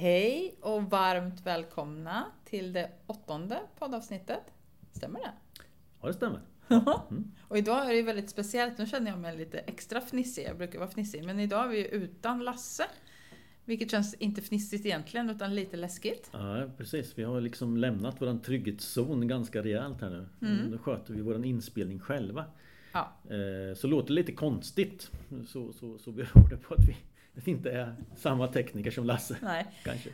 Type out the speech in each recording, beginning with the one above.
Hej och varmt välkomna till det åttonde poddavsnittet. Stämmer det? Ja, det stämmer. Och idag är det väldigt speciellt, nu känner jag mig lite extra fnissig, jag brukar vara fnissig, men idag är vi utan Lasse. Vilket känns inte fnissigt egentligen, utan lite läskigt. Ja, precis. Vi har liksom lämnat vår trygghetszon ganska rejält här nu. Mm. Nu sköter vi vår inspelning själva. Ja, Eh, Så låter det lite konstigt. Så, så, så beror det på att vi inte är samma tekniker som Lasse. nej. Kanske.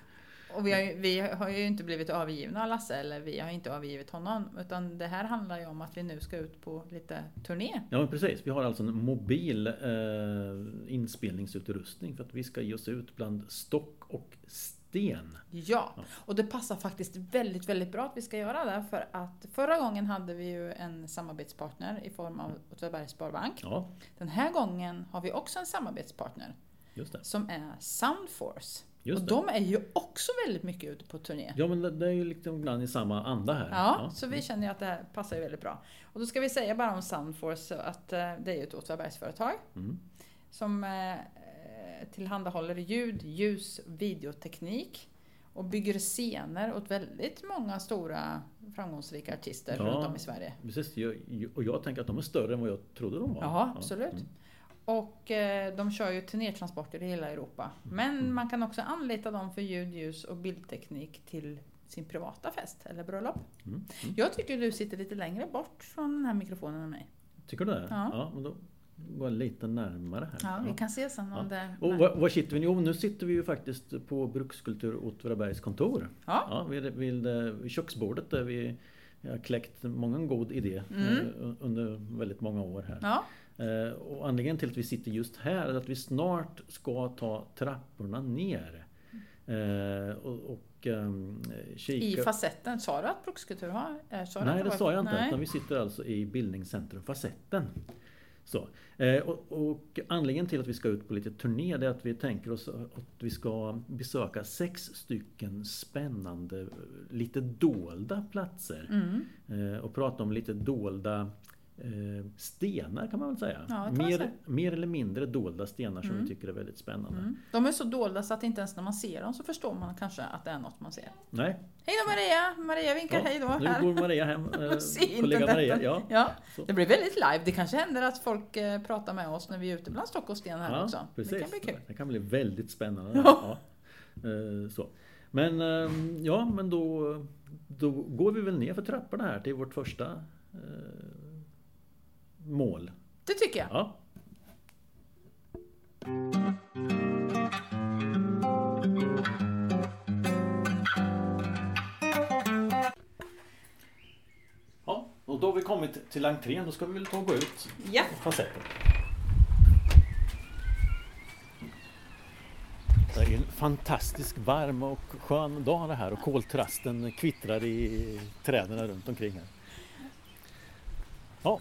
Och vi har, ju, vi har ju inte blivit avgivna av Lasse, eller vi har inte avgivit honom. Utan det här handlar ju om att vi nu ska ut på lite turné. Ja precis, vi har alltså en mobil eh, inspelningsutrustning för att vi ska ge oss ut bland stock och sten. Ja, Ja. och det passar faktiskt väldigt, väldigt bra att vi ska göra det. För att förra gången hade vi ju en samarbetspartner i form av Åtvidabergs Sparbank. Ja, Den här gången har vi också en samarbetspartner. Som är Soundforce. Just och det. de är ju också väldigt mycket ute på turné. Ja men det, det är ju liksom ibland i samma anda här. Ja, så vi känner ju att det här passar ju väldigt bra. Och då ska vi säga bara om Soundforce att eh, det är ju ett Åtvidabergsföretag Mm. som eh, tillhandahåller ljud, ljus, videoteknik och bygger scener åt väldigt många stora framgångsrika artister Ja. runt om i Sverige. Precis, och jag tänker att de är större än vad jag trodde de var. Ja, absolut. Mm. Och eh, de kör ju turnétransporter i hela Europa. Mm. Men man kan också anlita dem för ljud, ljus och bildteknik till sin privata fest eller bröllop. Mm. Mm. Jag tycker du sitter lite längre bort från den här mikrofonen än mig. Tycker du det? Ja. men då går jag lite närmare här. Ja, vi kan se sen om det... Och var, var sitter vi nu? Jo, nu sitter vi ju faktiskt på Brukskultur Åtvidabergs kontor. Ja. Ja, vid, vid, vid köksbordet där vi har kläckt många god idé Mm. eh, under väldigt många år här. Ja, Och anledningen till att vi sitter just här är att vi snart ska ta trapporna ner. Eh, Och, och ehm, kika... i facetten. Sa du att Brukskultur har? eh, Sa Nej det sa jag inte. Utan vi sitter alltså i bildningscentrum Facetten. Så. Eh, och, och anledningen till att vi ska ut på lite turné är att vi tänker oss att vi ska besöka sex stycken spännande, lite dolda platser. Mm. Eh, och prata om lite dolda eh, stenar kan man väl säga. Ja, mer, mer eller mindre dolda stenar som Mm. vi tycker är väldigt spännande. Mm. De är så dolda så att inte ens när man ser dem så förstår man kanske att det är något man ser. Nej, Hej då Maria! Maria vinkar hej då. nu här. går Maria hem. Eh, kollega. Maria. Ja. Ja, det blir väldigt live. Det kanske händer att folk eh, pratar med oss när vi är ute bland stock och sten här Ja, också. precis. Det kan bli kul. Det kan bli väldigt spännande. Ja. Ja. Eh, Så. Men eh, ja, men då, då går vi väl ner för trapporna här till vårt första eh, mål. Det tycker jag. Ja. Ja, och då har vi kommit till entrén. Då ska vi väl ta och gå ut Ja. facetten. Det är en fantastiskt varm och skön dag det här och koltrasten kvittrar i träden runt omkring här. Ja,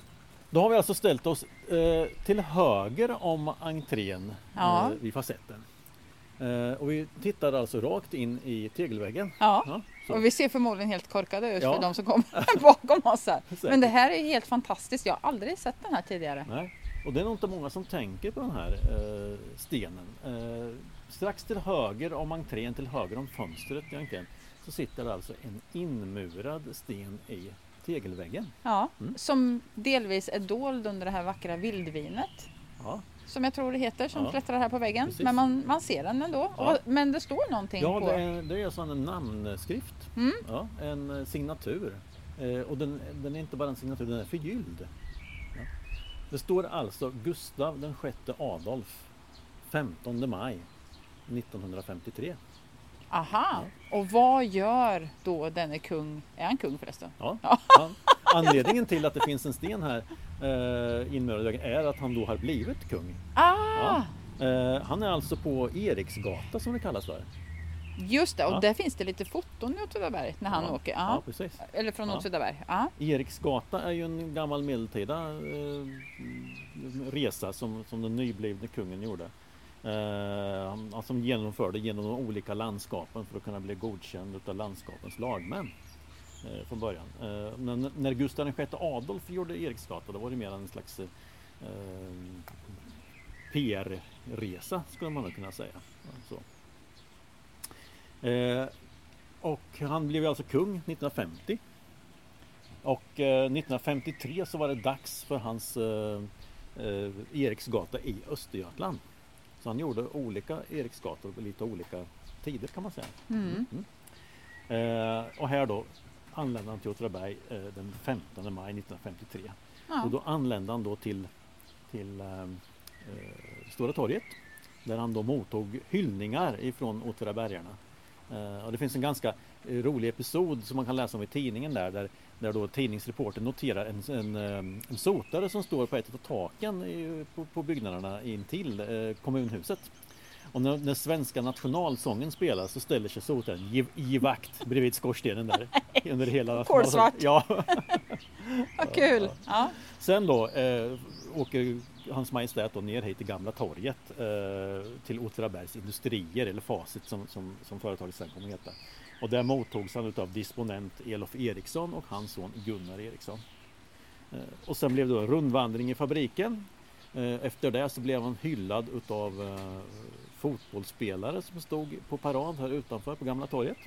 då har vi alltså ställt oss eh, till höger om entrén Ja. eh, vid facetten. Eh, och vi tittar alltså rakt in i tegelväggen. Ja. Ja. Och vi ser förmodligen helt korkade ut Ja. för de som kommer bakom oss här. Men det här är helt fantastiskt. Jag har aldrig sett den här tidigare. Nej, och det är nog inte många som tänker på den här eh, stenen. Eh, strax till höger om entrén, till höger om fönstret i entrén, så sitter det alltså en inmurad sten i tegelväggen. Ja, Mm. som delvis är dold under det här vackra vildvinet. Ja, Som jag tror det heter, som Ja. klättrar här på väggen. Precis. Men man, man ser den ändå. Ja. Och, men det står någonting ja på... det, är, det är en namnskrift. Mm. Ja, en eh, signatur. Eh, och den, den är inte bara en signatur, den är förgylld. Ja. Det står alltså Gustav den sjätte Adolf 15 maj 1953. Aha! Och vad gör då denne kung? Är han kung förresten? Ja. Ja. Anledningen till att det finns en sten här eh, inmurad är att han då har blivit kung. Ah! Eh, han är alltså på Eriksgata som det kallas för. Just det, och Ja. där finns det lite foton i Åtvidaberg när han ja. åker. Ja, Ja. precis. Eller från Ja. Åtvidaberg. Ja. Eriksgata är ju en gammal medeltida eh, resa som, som den nyblivne kungen gjorde. Eh, alltså, som genomförde genom de olika landskapen för att kunna bli godkänd utav landskapens lagmän. Eh, från början. Eh, men när Gustav VI Adolf gjorde Eriksgata då var det mer en slags eh, PR-resa skulle man nog kunna säga. Så. Eh, och han blev alltså kung 1950. Och eh, 1953 så var det dags för hans eh, eh, Eriksgata i Östergötland. Så han gjorde olika Eriksgator på lite olika tider kan man säga. Mm. Eh, och här då anlände han till Åtvidaberg eh, den 15 maj 1953. Ja. Och då anlände han då till, till eh, eh, Stora torget där han då mottog hyllningar ifrån Åtvidabergarna. Eh, och det finns en ganska eh, rolig episod som man kan läsa om i tidningen där, där, där då tidningsreportern noterar en, en, eh, en sotare som står på ett av taken i, på, på byggnaderna intill eh, kommunhuset. Och när, när svenska nationalsången spelas så ställer sig sotaren i, i vakt bredvid skorstenen där. under hela Kolsvart. Ja. Vad kul! Ja. Sen då eh, åker Hans Majestät då ner hit till Gamla torget eh, till Åtvidabergs Industrier eller Facit som, som, som företaget sen kommer att heta. Och där mottogs han utav disponent Elof Eriksson och hans son Gunnar Eriksson. Eh, och sen blev det en rundvandring i fabriken. Eh, efter det så blev han hyllad utav eh, fotbollsspelare som stod på parad här utanför på Gamla torget.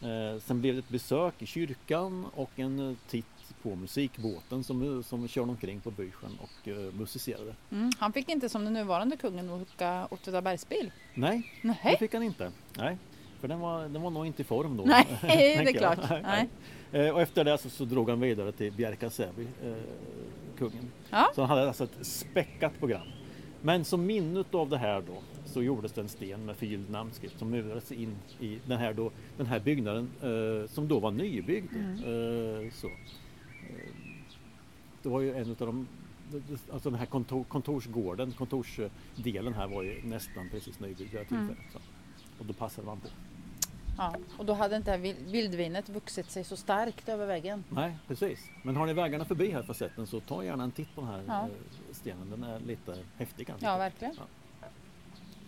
Eh, sen blev det ett besök i kyrkan och en eh, titt på musikbåten som, som körde omkring på Bysjön och eh, musicerade. Mm. Han fick inte som den nuvarande kungen åka Åtvidabergsbil. Nej, det Nej, fick han inte. Nej, för den var, den var nog inte i form då. Nej det är klart. Nej, nej. Eh, Och efter det så, så drog han vidare till Bjärka-Säby, eh, kungen. Ja. Så han hade alltså ett späckat program. Men som minne av det här då så gjordes det en sten med förgylld namnskrift som murades in i den här, då, den här byggnaden eh, som då var nybyggd. Mm. Eh, så. Eh, det var ju en av de Alltså den här kontor, kontorsgården, kontorsdelen här var ju nästan precis nybyggd vid det här Mm. tillfället. Så. Och då passade man på. Ja. Och då hade inte vildvinet vuxit sig så starkt över väggen. Nej, precis. Men har ni vägarna förbi här facetten så ta gärna en titt på den här Ja. eh, stenen. Den är lite häftig kanske. Ja, verkligen.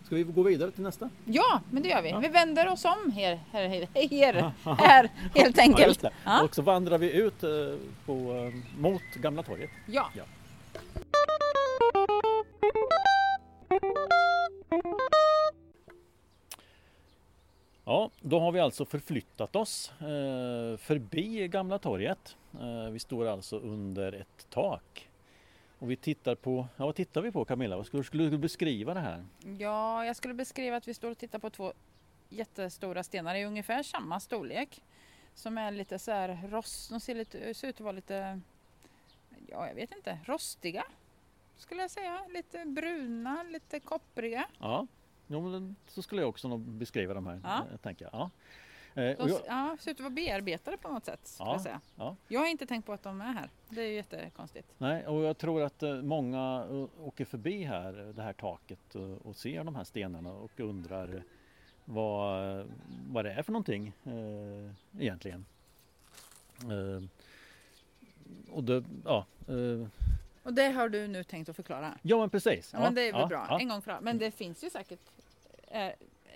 Ska vi gå vidare till nästa? Ja, men det gör vi. Ja. Vi vänder oss om här, här, här, här, här helt Ja, enkelt. det. Ja. Och så vandrar vi ut eh, på, eh, mot Gamla torget. Ja. Ja. Ja, då har vi alltså förflyttat oss eh, förbi Gamla torget. Vi står alltså under ett tak. Och vi tittar på, ja vad tittar vi på Camilla? Vad skulle, skulle du beskriva det här? ja, jag skulle beskriva att vi står och tittar på två jättestora stenar i ungefär samma storlek. Som är lite så här rost, de ser, lite, ser ut att vara lite, ja jag vet inte, rostiga. Skulle jag säga. Lite bruna, lite koppriga. Ja, jo, så skulle jag också beskriva de här. Ja. Tänker jag. Ja. Eh, De och jag, ja, ser ut att vara bearbetade på något sätt. Ja, jag, säga. ja. jag har inte tänkt på att de är här. Det är ju jättekonstigt. nej, och jag tror att eh, många eh, åker förbi här, det här taket och ser de här stenarna och undrar vad, vad det är för någonting eh, egentligen. Eh, och det, ja, eh, Och det har du nu tänkt att förklara? ja men precis. Ja, men det är väl ja, bra. Ja, En gång för alla. Men det finns ju säkert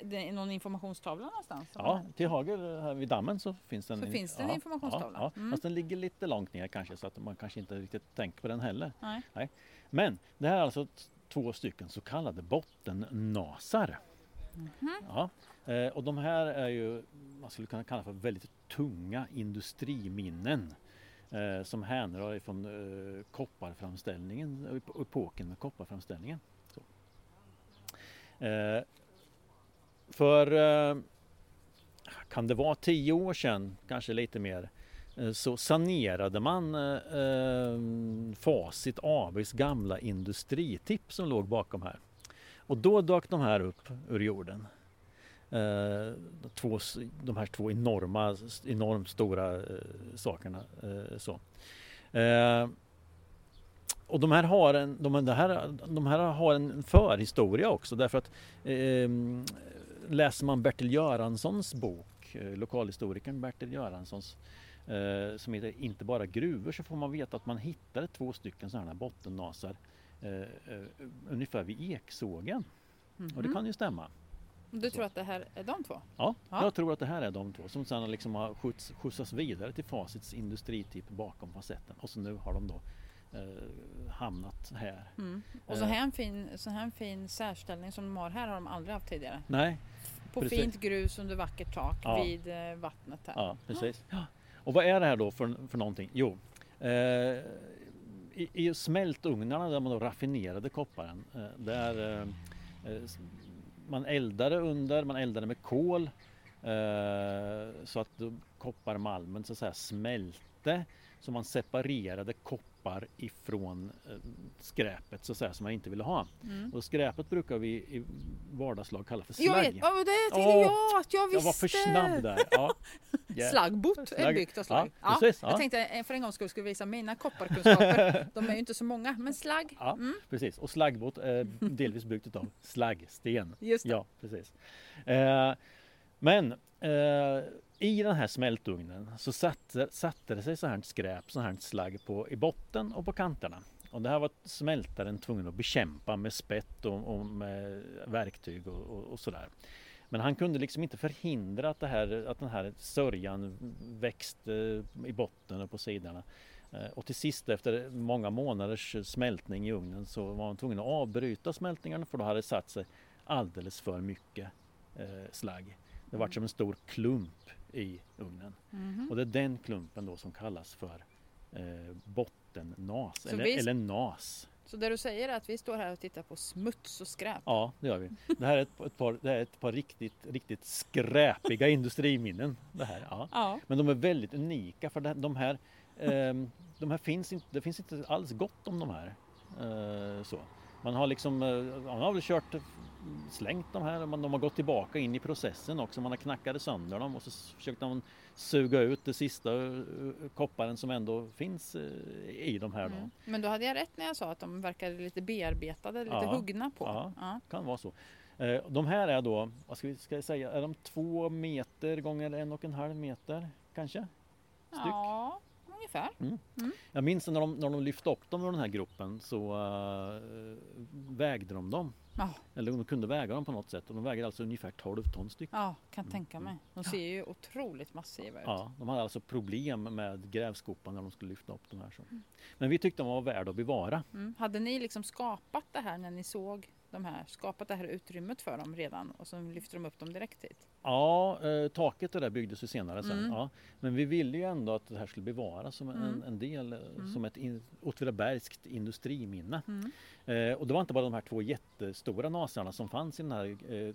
det är någon informationstavla någonstans. Ja, till höger här vid dammen så finns det en, Så finns det en ja, informationstavla. Ja, ja. Mm. Fast den ligger lite långt ner kanske så att man kanske inte riktigt tänker på den heller. Nej. Men det här är alltså två stycken så kallade bottennasar. Mhm. Ja, eh, och de här är ju, man skulle kunna kalla för väldigt tunga industriminnen. Eh, som hänrör ifrån eh, kopparframställningen, ep- epoken med kopparframställningen. Så. Eh, för eh, kan det vara tio år sedan, kanske lite mer, eh, så sanerade man eh, eh Facit ABs gamla industritipp som låg bakom här. Och då dök de här upp ur jorden. Eh, två, de här två enorma, enormt stora eh, sakerna. Eh, så. Eh, och de här har en, de, här, de här har en förhistoria också därför att eh, läser man Bertil Göranssons bok, eh, lokalhistorikern Bertil Göranssons eh, som heter Inte bara gruvor så får man veta att man hittade två stycken sådana här bottennasar eh, ungefär vid Eksågen. Och det Mhm. kan ju stämma. Du tror att det här är de två? Ja, Ja. jag tror att det här är de två som sedan liksom har skjuts, skjutsats vidare till Facits industritipp bakom facetten och så nu har de då eh, hamnat här. Mm. Och så här, en fin, så här en fin särställning som de har här har de aldrig haft tidigare. Nej, På Precis. fint grus under vackert tak Ja. vid eh, vattnet här. Ja, precis. Ja. Och vad är det här då för, för någonting? Jo, eh, i, i smältugnarna där man då raffinerade kopparen, eh, där eh, eh, man eldade under, man eldade med kol eh, så att kopparmalmen så att säga smälte så man separerade koppar ifrån eh, skräpet så att säga som man inte ville ha. Mm. Och skräpet brukar vi i vardagslag kalla för Jag vet, slagg. oh, det tänkte Åh, jag att jag visste! Jag var för snabb där. Ja. Yeah. Slaggbot är Slagg. byggt av slagg. Ja, ja. Jag tänkte eh, för en gång skulle skulle visa mina kopparkunskaper. De är ju inte så många, men slagg. Ja, Mm. precis. Och slaggbåt är delvis byggt av slaggsten. Just det. Ja, precis. Eh, men eh, i den här smältugnen så satte, satte det sig så här skräp, så här slagg på, i botten och på kanterna. Och det här var smältaren tvungen att bekämpa med spett och, och med verktyg och, och, och sådär. Men han kunde liksom inte förhindra att, det här, att den här sörjan växte i botten och på sidorna. Eh, Och till sist efter många månaders smältning i ugnen så var man tvungen att avbryta smältningen för då hade det satt sig alldeles för mycket eh, slagg. Det var Mm. som en stor klump i ugnen. Mhm. Och det är den klumpen då som kallas för eh, bottennas eller, vi- eller nas. Så det du säger är att vi står här och tittar på smuts och skräp. Ja, det gör vi. Det här är ett, ett, par, det är ett par riktigt, riktigt skräpiga industriminnen. Det här, ja. Ja. Men de är väldigt unika för de här, ehm, de här finns inte, det finns inte alls gott om de här. Eh, så. Man har liksom, eh, man har väl kört, eh, slängt de här, men de har gått tillbaka in i processen också. Man har knackade sönder dem och så försökte man suga ut det sista eh, kopparen som ändå finns eh, i de här då. Mm. Men då hade jag rätt när jag sa att de verkade lite bearbetade, lite Ja. huggna på. Ja. Ja. Kan vara så. Eh, De här är då, vad ska vi ska jag säga, är de två meter gånger en och en halv meter kanske? Styck. ja, ungefär. Jag minns när de, när de lyfte upp dem ur den här gruppen så eh, vägde de dem. Ja. Eller de kunde väga dem på något sätt och de väger alltså ungefär 12 ton styck. Ja, kan tänka mig. De ser ju otroligt massiva ut. Mm. Ja, de hade alltså problem med grävskopan när de skulle lyfta upp de här. Så. Men vi tyckte de var värda att bevara. Mm. Hade ni liksom skapat det här när ni såg de här, skapat det här utrymmet för dem redan och så lyfter de upp dem direkt hit? Ja, eh, taket det där byggdes ju senare sen. Mm. Ja. Men vi ville ju ändå att det här skulle bevaras som en, Mm. en del, eh, Mm. som ett in, Åtvidabergskt industriminne. Mm. Eh, och det var inte bara de här två jättestora nasarna som fanns i den här eh,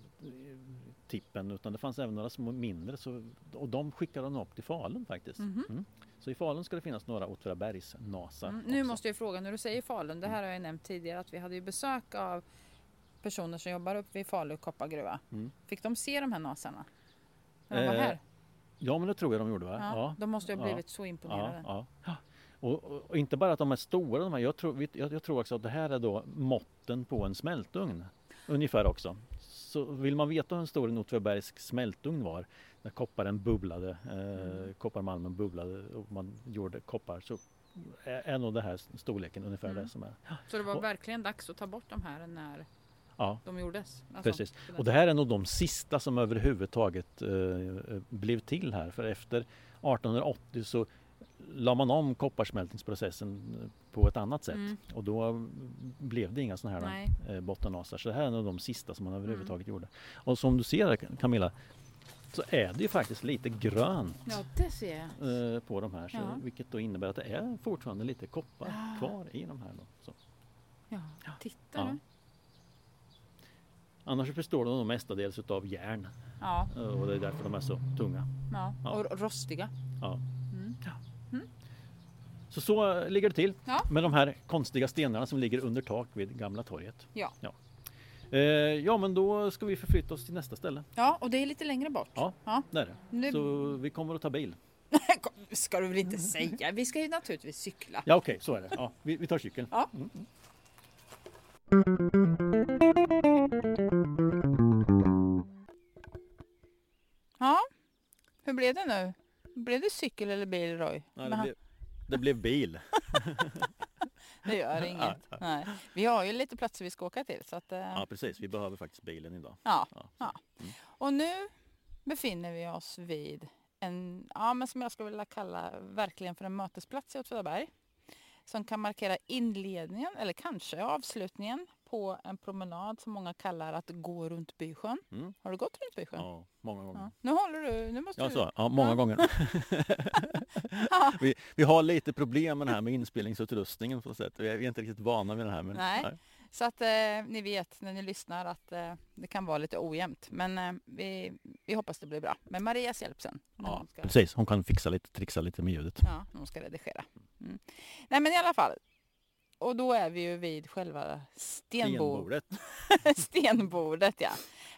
tippen utan det fanns även några små mindre så, och de skickade de upp till Falun faktiskt. Mhm. Mm. Så i Falun ska det finnas några Åtvidabergsnasar. Mm. Nu måste jag fråga, när du säger Falun, det här har jag nämnt tidigare att vi hade ju besök av personer som jobbar uppe vid Falu koppargruva. Mm. Fick de se de här nasarna? När de var Eh, här? Ja men det tror jag de gjorde va? Ja, De måste ju ha Ja. blivit så imponerade. Ja, ja. Och, och, inte bara att de är stora, de här, jag, tror, jag, jag tror också att det här är då måtten på en smältugn. Ungefär också. Så vill man veta hur stor en Åtvidabergsk smältugn var, när kopparen bubblade, eh, Mm. kopparmalmen bubblade och man gjorde koppar så är, är nog det här storleken ungefär Mm. det som är. Så det var Och- verkligen dags att ta bort de här när Ja, de gjordes? Alltså, Precis. Och det här är nog de sista som överhuvudtaget eh, blev till här. För efter 1880 så la man om kopparsmältningsprocessen på ett annat sätt. Mm. Och då blev det inga sådana här Nej. eh, bottennasar. Så det här är nog de sista som man Mm. överhuvudtaget gjorde. Och som du ser Camilla så är det ju faktiskt lite grönt Ja, det ser jag. eh, på de här. Så, Ja. Vilket då innebär att det är fortfarande lite koppar Ah. kvar i de här. Då, så. Ja, titta Ja. Annars består de nog mestadels utav järn Ja, eh, och det är därför de är så tunga. ja. Ja. och rostiga. Ja. Mm. Så så eh, ligger det till Ja. med de här konstiga stenarna som ligger under tak vid Gamla torget. Ja. Ja, eh, ja men då ska vi förflytta oss till nästa ställe. ja, och det är lite längre bort. Ja. Ja. Där är det. Nu Så vi kommer att ta bil. ska du väl inte säga. Vi ska ju naturligtvis cykla. Ja okej, så är det. Ja, vi, vi tar cykeln. Ja. Mm. Hur blev det nu? Blev det cykel eller bil Roy? Nej, det, blev, det blev bil. det gör inget. Nej. Vi har ju lite platser vi ska åka till. Så att, eh, Ja precis, vi behöver faktiskt bilen idag. ja. Ja. Ja. Och nu befinner vi oss vid en, ja, men som jag skulle vilja kalla verkligen för en mötesplats i Åtvidaberg. Som kan markera inledningen eller kanske avslutningen på en promenad som många kallar att gå runt bysjön. Mm. Har du gått runt bysjön? Ja, många gånger. Ja. Nu håller du, nu måste Ja, du... så, ja, många Ja. gånger. vi, vi har lite problem med det här med inspelningsutrustningen på något sätt. Vi är, inte riktigt vana vid det här. Men, Nej. Så att eh, ni vet när ni lyssnar att eh, det kan vara lite ojämnt. Men eh, vi, vi hoppas det blir bra. Med Marias hjälp sen. Ja, hon ska, precis. Hon kan fixa lite, trixa lite med ljudet. ja, hon ska redigera. Mm. Nej men i alla fall. Och då är vi ju vid själva stenbo Stenbordet. stenbordet. Ja.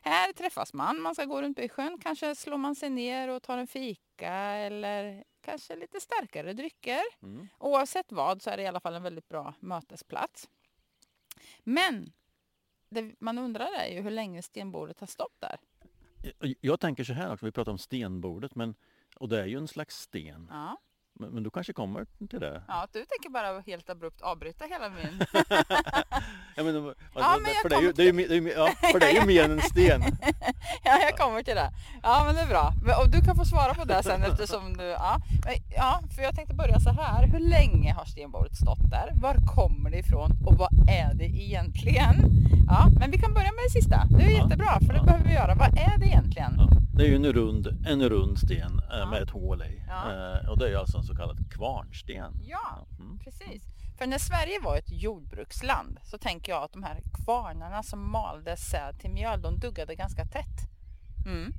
Här träffas man, man ska gå runt bysjön. Kanske slår man sig ner och tar en fika eller kanske lite starkare drycker. Mm. Oavsett vad så är det i alla fall en väldigt bra mötesplats. Men det man undrar är ju hur länge stenbordet har stått där. Jag- Jag tänker så här också, vi pratar om stenbordet, men, och det är ju en slags sten. Ja. Men, men du kanske kommer till det? Ja, du tänker bara helt abrupt avbryta hela min... Ja, men, alltså, men för, det är ju, kommer det är ju, me- det är ju, ja, för det är ju mer än en sten. ja, jag kommer till det. Ja, men det är bra. Och du kan få svara på det sen eftersom du... Ja, Men, ja för jag tänkte börja så här. Hur länge har stenbordet stått där? Var kommer det ifrån? Och vad är det egentligen? Ja, men vi kan börja med det sista. Det är Ja. jättebra, för det Ja. behöver vi göra. Vad är det egentligen? Ja, det är ju en rund, en rund sten eh, med ett hål i. Eh, och det är alltså en så kallad kvarnsten. Ja, Mm. precis. För när Sverige var ett jordbruksland så tänker jag att de här kvarnarna som malde säd till mjöl, de duggade ganska tätt. Mm.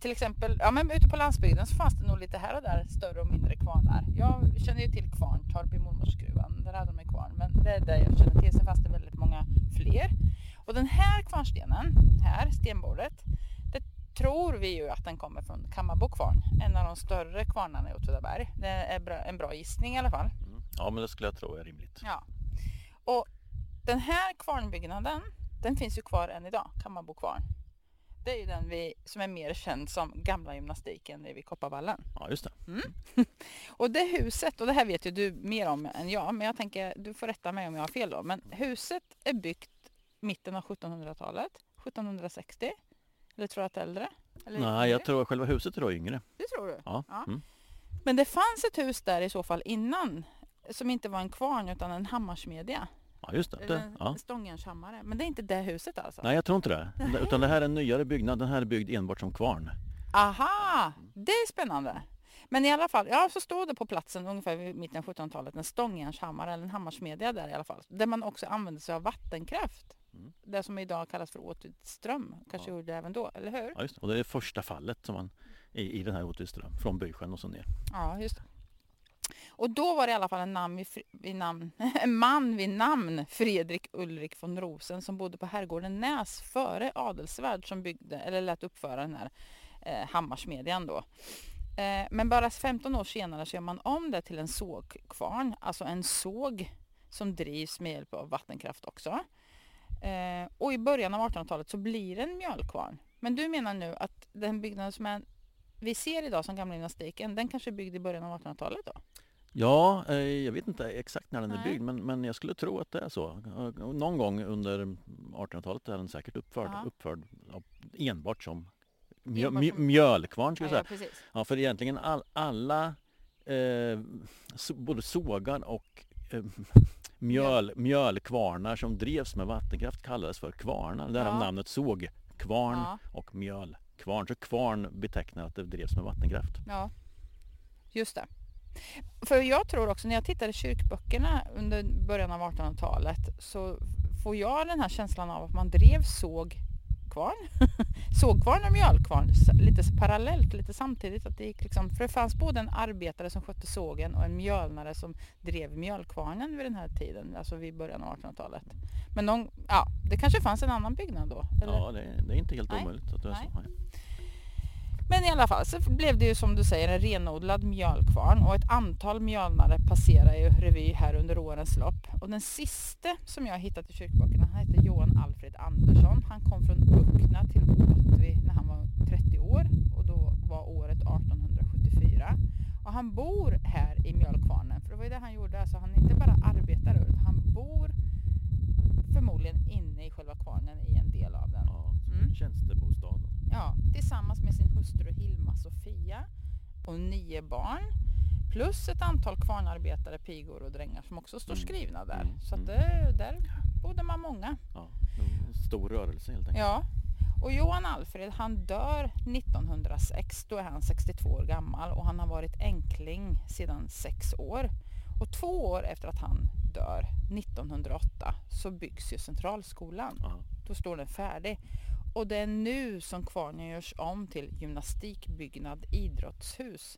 Till exempel, ja men ute på landsbygden så fanns det nog lite här och där större och mindre kvarnar. Jag känner ju till Kvarntorp i mormorsgruvan, där hade de en kvarn. Men det är det jag känner till, sen fanns det väldigt många fler. Och den här kvarnstenen, här, stenbordet, det tror vi ju att den kommer från Kammarbo kvarn, en av de större kvarnarna i Åtvidaberg. Det är en bra gissning i alla fall. Mm. Ja, men det skulle jag tro är rimligt. Ja. Och den här kvarnbyggnaden, den finns ju kvar än idag, Kammarbo kvarn. Det är ju den vi, som är mer känd som gamla gymnastiken vid Kopparvallen. Ja, just det. Och det huset, och det här vet ju du mer om än jag, men jag tänker, du får rätta mig om jag har fel då. Men huset är byggt mitten av 1700-talet, 1760. Eller tror du att det är äldre? Eller Nej, yngre? jag tror att själva huset är då yngre. Det tror du? Ja. Ja. Mm. Men det fanns ett hus där i så fall innan, som inte var en kvarn utan en hammarsmedja. ja, just det. Det en ja. stångjärnshammare. Men det är inte det huset alltså? Nej, jag tror inte det. Nej. Utan det här är en nyare byggnad. Den här är byggd enbart som kvarn. Aha, det är spännande. Men i alla fall, ja så står det på platsen ungefär vid mitten av 1700-talet en stångjärnshammare eller en hammarsmedja där i alla fall. Där man också använde sig av vattenkraft. Mm. Det som idag kallas för Åtvidström. Kanske Ja. gjorde det även då, eller hur? Ja, just det. Och det är första fallet som man, i, i den här Åtvidström. Från Bysjön och så ner. Ja, just det. Och då var det i alla fall en, namn vid, vid namn, en man vid namn Fredrik Ulrik von Rosen som bodde på herrgården Näs före Adelsvärd som byggde, eller lät uppföra den här eh, hammarsmedjan då. Eh, men bara 15 år senare så gör man om det till en sågkvarn, alltså en såg som drivs med hjälp av vattenkraft också. Eh, och i början av 1800-talet så blir det en mjölkvarn. Men du menar nu att den byggnaden som är vi ser idag som gamla gymnastiken, den kanske är byggd i början av 1800-talet då? Ja, eh, jag vet inte exakt när den är Nej. byggd men, men jag skulle tro att det är så. Någon gång under 1800-talet är den säkert uppförd, Ja. uppförd enbart som mjö, mjölkvarn. Ska jag ja, säga. precis. Ja, för egentligen all, alla, eh, so, både sågar och eh, mjöl, mjölkvarnar som drevs med vattenkraft kallades för kvarnar. Därav Ja. namnet sågkvarn Ja. och kvarn. Så kvarn betecknar att det drevs med vattenkraft. Ja, just det. För jag tror också när jag tittar i kyrkböckerna under början av 1800-talet så får jag den här känslan av att man drev såg sågkvarn, sågkvarn och mjölkvarn lite parallellt, lite samtidigt. Att det gick liksom, för det fanns både en arbetare som skötte sågen och en mjölnare som drev mjölkvarnen vid den här tiden, alltså vid början av 1800-talet. Men någon, ja, det kanske fanns en annan byggnad då? Eller? Ja, det, det är inte helt Nej. omöjligt att det är så. Men i alla fall så blev det ju som du säger en renodlad mjölkvarn och ett antal mjölnare passerar ju revy här under årens lopp. Och den sista som jag hittat i kyrkböckerna han heter Johan Alfred Andersson. Han kom från Uckna till Åtvi när han var 30 år och då var året 1874. Och han bor här i mjölkvarnen för det var ju det han gjorde. Alltså han inte bara arbetare utan han bor förmodligen inne i själva kvarnen i en del av den. Ja, Mm. Tjänstebostad. Ja, tillsammans med sin hustru Hilma Sofia och nio barn. Plus ett antal kvarnarbetare, pigor och drängar som också står Mm. skrivna där. Mm. Så att Mm. det, där bodde man många. Ja, en stor rörelse helt enkelt. Ja. Och Johan Alfred han dör 1906, då är han 62 år gammal och han har varit enkling sedan sex år. Och två år efter att han dör, 1908, så byggs ju Centralskolan. Ja. Då står den färdig. Och det är nu som kvarnen görs om till gymnastikbyggnad idrottshus.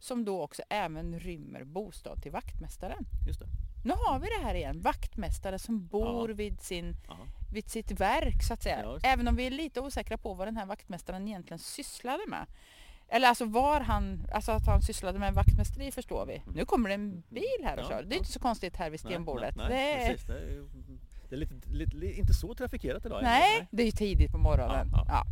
Som då också även rymmer bostad till vaktmästaren. Just det. Nu har vi det här igen, vaktmästare som bor Ja. vid, sin, Ja. vid sitt verk så att säga. Ja. Även om vi är lite osäkra på vad den här vaktmästaren egentligen sysslade med. Eller alltså var han, alltså att han sysslade med vaktmästeri förstår vi. Nu kommer det en bil här och kör. Det är inte så konstigt här vid Nej, stenbordet. Nej, nej, det är, precis. Det är, det är lite, lite, inte så trafikerat idag. nej, egentligen. det är ju tidigt på morgonen. Ja, Ja.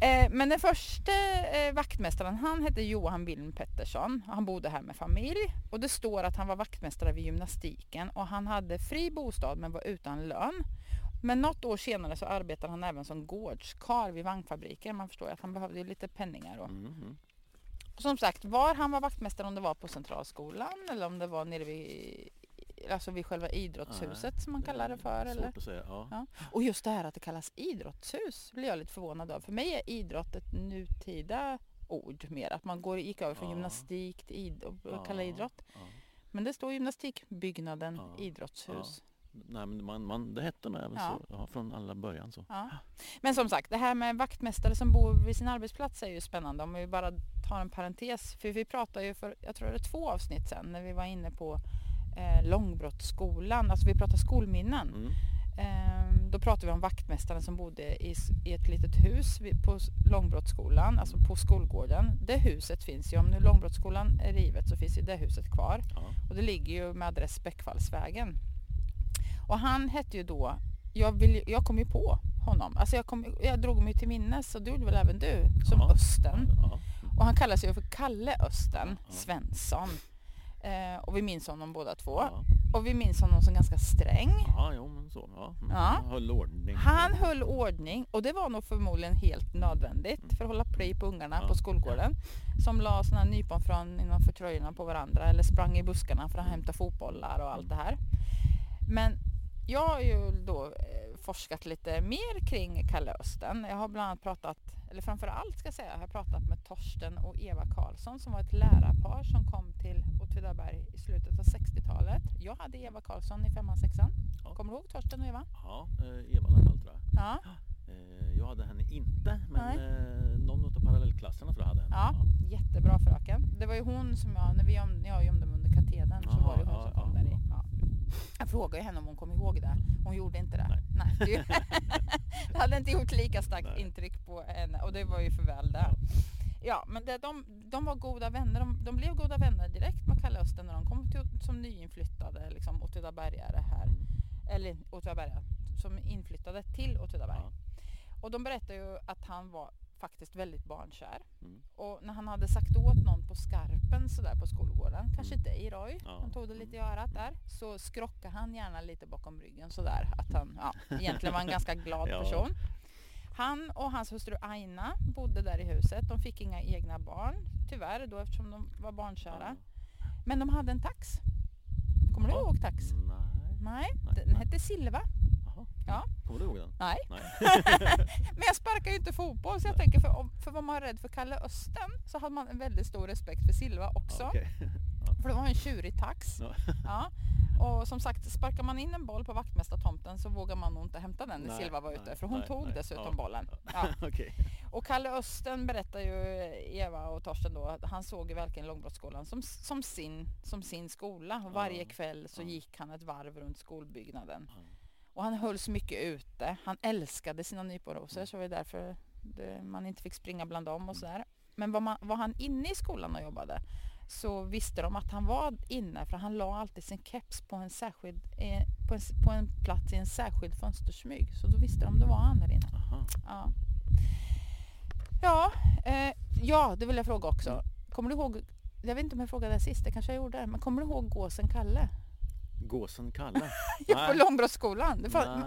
Eh, Men den första eh, vaktmästaren han hette Johan Wilm Pettersson. Han bodde här med familj och det står att han var vaktmästare vid gymnastiken och han hade fri bostad men var utan lön. Men något år senare så arbetade han även som gårdskarl vid vagnfabriken. Man förstår ju att han behövde lite penningar då. Mm, mm. Och som sagt, var han var vaktmästare om det var på Centralskolan eller om det var nere vid, alltså vid själva idrottshuset som man kallar det för. Svårt Eller? att säga. Ja. Ja. Och just det här att det kallas idrottshus blir jag lite förvånad av. För mig är idrott ett nutida ord mer. Att man går, gick över från Ja. gymnastik till id- och Ja, kalla idrott. Men det står gymnastikbyggnaden idrottshus. Nej, men man, man, det hette nog även Ja. så ja, från alla början. Så. Ja. Men som sagt, det här med vaktmästare som bor vid sin arbetsplats är ju spännande. Om vi bara tar en parentes. För vi pratade ju för, jag tror det är två avsnitt sen, när vi var inne på eh, Långbrottsskolan. Alltså vi pratade skolminnen. Mm. Ehm, Då pratade vi om vaktmästaren som bodde i, ett litet hus vid- på Långbrottsskolan, alltså på skolgården. Det huset finns ju, om nu Långbrottsskolan är rivet så finns ju det huset kvar. Ja. Och det ligger ju med adress Bäckvallsvägen. Och han hette ju då, jag, vill, jag kom ju på honom, alltså jag, kom, jag drog mig till minnes och det gjorde väl även du, som Ja. Östen. Ja. Och han kallas ju för Kalle Östen. Svensson. Eh, och vi minns honom båda två. Ja. Och vi minns honom som ganska sträng. ja, jo men så. Ja. Mm. Ja. Han höll ordning. Han höll ordning och det var nog förmodligen helt nödvändigt för att hålla pli på ungarna Ja. på skolgården. Som la såna nyponfrön innanför tröjorna på varandra eller sprang i buskarna för att hämta fotbollar och allt det här. Men jag har ju då eh, forskat lite mer kring Kalle Östen. Jag har bland annat pratat, eller framför allt ska jag säga, jag har pratat med Torsten och Eva Karlsson som var ett lärarpar som kom till Åtvidaberg i slutet av 60-talet. Jag hade Eva Karlsson i femman, sexan. Ja. Kommer du ihåg Torsten och Eva? Ja, eh, Eva i alla fall tror jag. Ja. Eh, Jag hade henne inte, men Nej. eh, någon av parallellklasserna tror jag hade henne. Ja, jättebra fröken. Det var ju hon som jag, när, vi när jag gömde mig under katedern så var det hon ja, som kom ja, där i. ja. Ja. Jag frågade henne om hon kom ihåg det. Hon gjorde inte det. Nej. Nej. det hade inte gjort lika starkt Nej. intryck på henne och det var ju för väl det. Ja, men det, de, de var goda vänner. De, de blev goda vänner direkt med Kalle Östen när de kom till, som nyinflyttade liksom, Åtvidabergare här. Eller Åtvidabergare, som inflyttade till Åtvidaberg. Ja. Och de berättade ju att han var faktiskt väldigt barnkär. Mm. Och när han hade sagt åt någon på skarpen sådär på skolgården, kanske Mm. dig Roy, Ja. han tog det lite i örat där, så skrockade han gärna lite bakom ryggen sådär att han ja, egentligen var en ganska glad Ja. person. Han och hans hustru Aina bodde där i huset. De fick inga egna barn, tyvärr då eftersom de var barnkära. Men de hade en tax. Kommer du ihåg tax? Nej. Nej, den hette Silva. Ja. Kommer du ihåg den? Nej. Nej. Men jag sparkar ju inte fotboll så jag tänker för, för var man rädd för Kalle Östen så hade man en väldigt stor respekt för Silva också. Ja, okej. För det var en tjurig tax. Ja. Ja. Och som sagt, sparkar man in en boll på vaktmästartomten så vågar man nog inte hämta den när Nej, Silva var nej, ute. För hon nej, tog dessutom Ja. bollen. Ja. Okej. Och Kalle Östen berättar ju Eva och Torsten då att han såg ju verkligen Långbrottsskolan som, som, sin, som sin skola. Och varje Ja. kväll så Ja. gick han ett varv runt skolbyggnaden. Och han hölls mycket ute. Han älskade sina nyponrosor så det var därför det, man inte fick springa bland dem och sådär. Men var, man, var han inne i skolan och jobbade så visste de att han var inne för han la alltid sin keps på en, särskild, eh, på en, på en plats i en särskild fönstersmyg. Så då visste de det var han där inne. Aha. Ja, ja, eh, ja det vill jag fråga också. Kommer du ihåg, jag vet inte om jag frågade det sist, det kanske jag gjorde, men kommer du ihåg gåsen Kalle? Gåsen Kalle? Ja, på. Långbrottsskolan.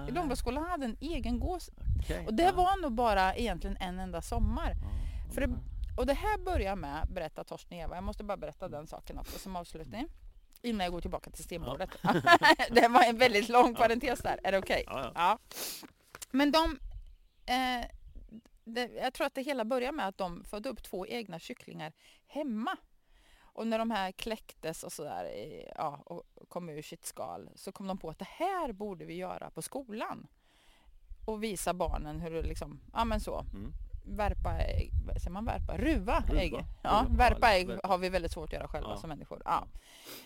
Långbrottsskolan hade en egen gås. Okej. Och det Ja. var nog bara egentligen en enda sommar. Ja. För det, och det här börjar med, berätta Torsten Eva, jag måste bara berätta den saken också som avslutning. innan jag går tillbaka till stenbordet. det var en väldigt lång parentes där, är det okej? Ja, ja. Ja. Men de... Eh, det, jag tror att det hela börjar med att de födde upp två egna kycklingar hemma. Och när de här kläcktes och sådär ja, och kom ur sitt skal så kom de på att det här borde vi göra på skolan. Och visa barnen hur det liksom, ja men så. Mm. Värpa ägg, säger man värpa? Ruva, Ruva. ägg. Ja, värpa ägg har vi väldigt svårt att göra själva Ja. som människor. Ja.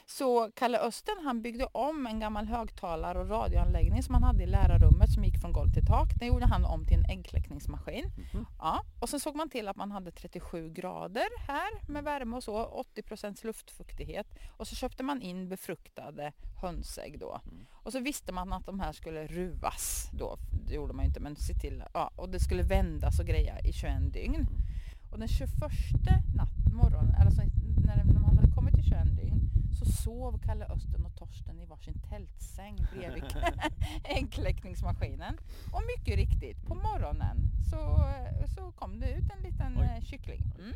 Så Kalle Östen han byggde om en gammal högtalar och radioanläggning som han hade i lärarrummet som gick från golv till tak. Den gjorde han om till en äggkläckningsmaskin. Mhm. Ja. Och sen såg man till att man hade 37 grader här med värme och så, 80% luftfuktighet. Och så köpte man in befruktade hönsägg då. Mm. Och så visste man att de här skulle ruvas då. Det gjorde man ju inte men se till. Ja, och det skulle vändas och greja i 21 dygn. Och den 21 natt, morgonen, alltså när de hade kommit till 21 dygn så sov Kalle Östen och Torsten i varsin tältsäng bredvid äggkläckningsmaskinen. Och mycket riktigt, på morgonen så, så kom det ut en liten Oj. eh, kyckling. Mm.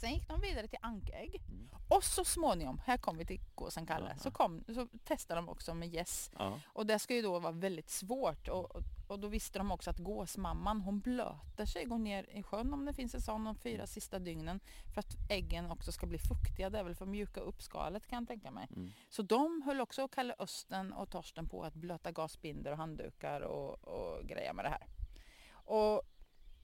Sen gick de vidare till ankägg. Mm. Och så småningom, här kom vi till gåsen Kalle, Ja, så, kom, så testade de också med gäss. Ja. Och det ska ju då vara väldigt svårt. Och, och, och då visste de också att gåsmamman hon blöter sig, går ner i sjön om det finns en sån de fyra sista dygnen. För att äggen också ska bli fuktiga. Det är väl för att mjuka upp skalet kan jag tänka mig. Mm. Så de höll också Kalle Östen och Torsten på att blöta gasbinder och handdukar och, och greja med det här. Och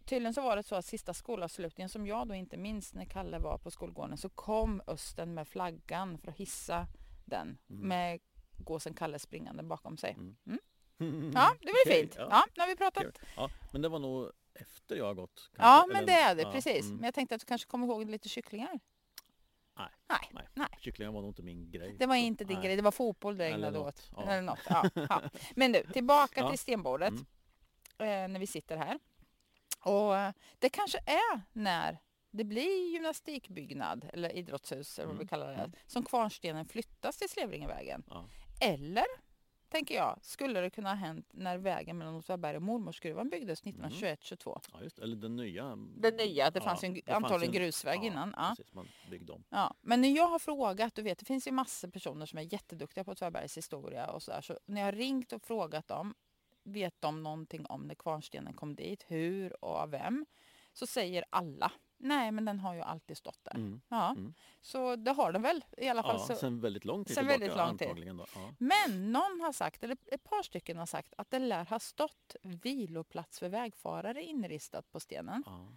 tydligen så var det så att sista skolavslutningen som jag då inte minns när Kalle var på skolgården så kom Östen med flaggan för att hissa den Mm. med gåsen Kalle springande bakom sig. Mm. Mm. Ja, det var ju fint. ja. Ja, nu har vi pratat. Ja, men det var nog efter jag har gått. Ja, kanske, men eller- det är det ja, precis. mm. Men jag tänkte att du kanske kommer ihåg lite kycklingar? Nej. Nej, Nej. nej. Kycklingar var nog inte min grej. Det var inte din Nej. grej, det var fotboll du ägnade åt. ja. Eller något. Ja, ja. Men du, tillbaka Ja. till stenbordet. Mm. Eh, när vi sitter här. Och eh, det kanske är när det blir gymnastikbyggnad eller idrottshus eller vad vi Mm. kallar det. Mm. Som kvarnstenen flyttas till Slevringevägen. Ja. Eller, tänker jag, skulle det kunna ha hänt när vägen mellan Åtvidaberg och Mormorsgruvan byggdes 1921-22. Ja, just, eller den nya. Det nya, det Ja, fanns ju en, det fanns antagligen ju en- grusväg ja, innan. Ja. Precis, man byggde om. Ja, men när jag har frågat, du vet det finns ju massor personer som är jätteduktiga på Tvärbergs historia och så där. Så när jag har ringt och frågat dem, vet de någonting om när kvarnstenen kom dit, hur och av vem? Så säger alla, nej men den har ju alltid stått där. Mm. Ja, Mm. så det har den väl i alla fall. Ja, så. sen väldigt lång tid sen tillbaka väldigt lång tid. antagligen. Då. Ja. Men någon har sagt, eller ett par stycken har sagt, att det lär ha stått viloplats för vägfarare inristat på stenen. Ja.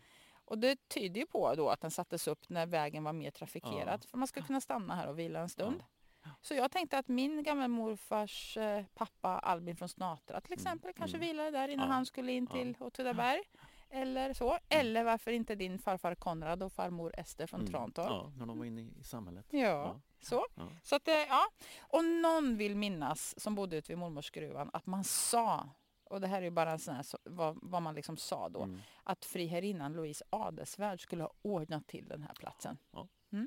Och det tyder ju på då att den sattes upp när vägen var mer trafikerad. För man ska kunna stanna här och vila en stund. Ja. Så jag tänkte att min gamla morfars eh, pappa Albin från Snatra till exempel kanske mm. vilade där innan Ja. han skulle in Ja. till Åtvidaberg. Eller så. Eller varför inte din farfar Konrad och farmor Ester från Mm. Trantorp. Ja, när de var inne i, samhället. Ja, Ja. så. Ja. Så att, eh, ja. Och någon vill minnas, som bodde ute vid mormorsgruvan, att man sa, och det här är ju bara en sån här, så- vad, vad man liksom sa då, Mm. att friherrinnan Louise Adelsvärd skulle ha ordnat till den här platsen.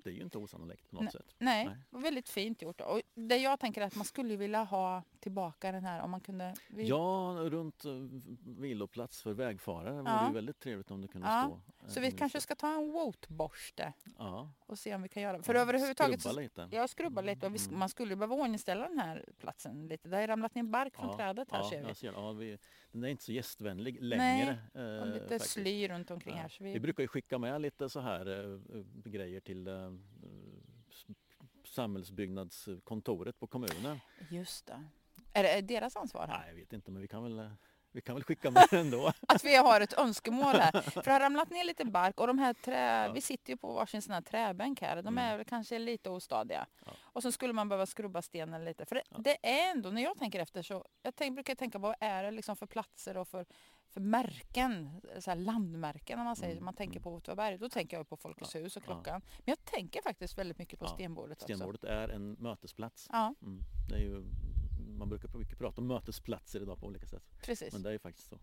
Det är ju inte osannolikt på något sätt. Nej, Nej. väldigt fint gjort. Och det jag tänker är att man skulle vilja ha tillbaka den här om man kunde... Ja, runt uh, viloplats för vägfarare vore Ja. ju väldigt trevligt om det kunde Ja, stå. Så vi kanske ska ta en våtborste Ja, och se om vi kan göra För ja, överhuvudtaget... Skrubba Så, lite. jag skrubbar lite och vi, Mm. man skulle behöva ordningställa den här platsen lite. Det har ramlat ner bark från Ja, trädet här ja, ser vi. ser, ja, vi. Den är inte så gästvänlig Nej, längre. Och eh, lite faktiskt. sly runt omkring Ja. här. Vi vi, brukar ju skicka med lite så här eh, grejer till s- samhällsbyggnadskontoret på kommunen. just det. Är det deras ansvar här? Nej, jag vet inte, men vi kan väl, vi kan väl skicka med ändå. Att vi har ett önskemål här. För det har ramlat ner lite bark och de här trä... Ja. Vi sitter ju på varsin sån här träbänk här. De är Mm. kanske lite ostadiga. Ja. Och så skulle man behöva skrubba stenen lite. För det, Ja. det är ändå, när jag tänker efter så... Jag tänk, brukar tänka på vad är det liksom för platser och för, för märken. Så landmärken om man säger. Mm, Man tänker mm. på Åtvidaberg. Då tänker jag på Folkets hus och klockan. Men jag tänker faktiskt väldigt mycket på Ja, stenbordet också. Stenbordet är en mötesplats. Mm. Det är ju, man brukar mycket prata om mötesplatser idag på olika sätt. precis. Men det är ju faktiskt så.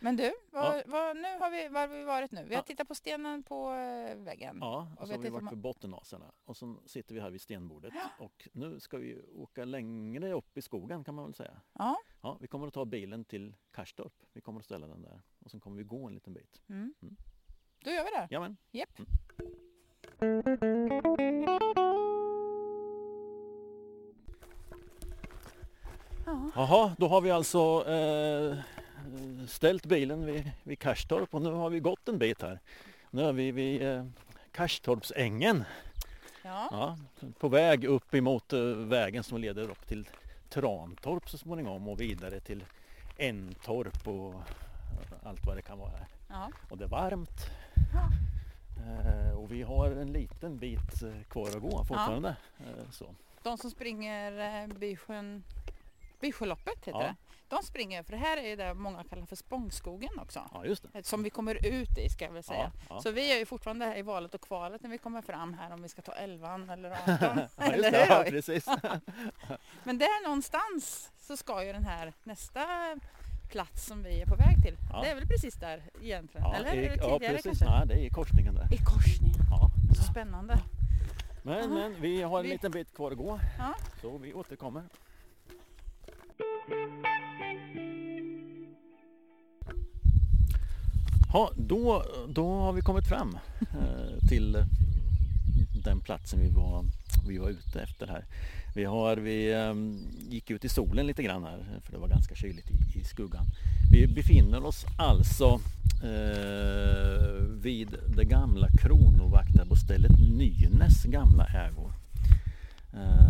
Men du, vad, Ja. vad, nu har vi, var har vi varit nu? Vi har Ja. tittat på stenen på eh, väggen. Ja, Och och så har vi varit på Bottenasarna och så sitter vi här vid stenbordet och nu ska vi åka längre upp i skogen kan man väl säga. Ja. Ja, vi kommer att ta bilen till Karstorp. Vi kommer att ställa den där och sen kommer vi gå en liten bit. Mm. Mm. Då gör vi det. Jamen. Japp. Jaha, då har vi alltså eh, ställt bilen vid, vid Karstorp och nu har vi gått en bit här. Nu är vi vid eh, Karstorpsängen. Ja. Ja, på väg upp emot eh, vägen som leder upp till Trantorp så småningom och vidare till Entorp och allt vad det kan vara. ja. Och det är varmt. Ja. Eh, och vi har en liten bit eh, kvar att gå fortfarande. Eh, så. De som springer Bysjön, Bysjöloppet heter Ja. det. De springer, för det här är det många kallar för Spångskogen också. Ja, just det. Som vi kommer ut i ska jag väl säga. Ja, ja. Så vi är ju fortfarande här i valet och kvalet när vi kommer fram här om vi ska ta 11 eller 18. Ja, eller det. Ja, hur? precis. Men där någonstans så ska ju den här nästa plats som vi är på väg till. Ja. Det är väl precis där egentligen? Ja, eller i, är det ja, tidigare precis. kanske? Nej, det är i korsningen där. I korsningen. Ja. Så spännande. Men, Aha. men vi har en Vi- liten bit kvar att gå. Ja. Så vi återkommer. Ja, då, då har vi kommit fram eh, till den platsen vi var, vi var ute efter här. Vi, har, vi eh, gick ut i solen lite grann här för det var ganska kyligt i, i skuggan. Vi befinner oss alltså eh, vid det gamla kronovaktarbostället Nynäs gamla ägor. Eh,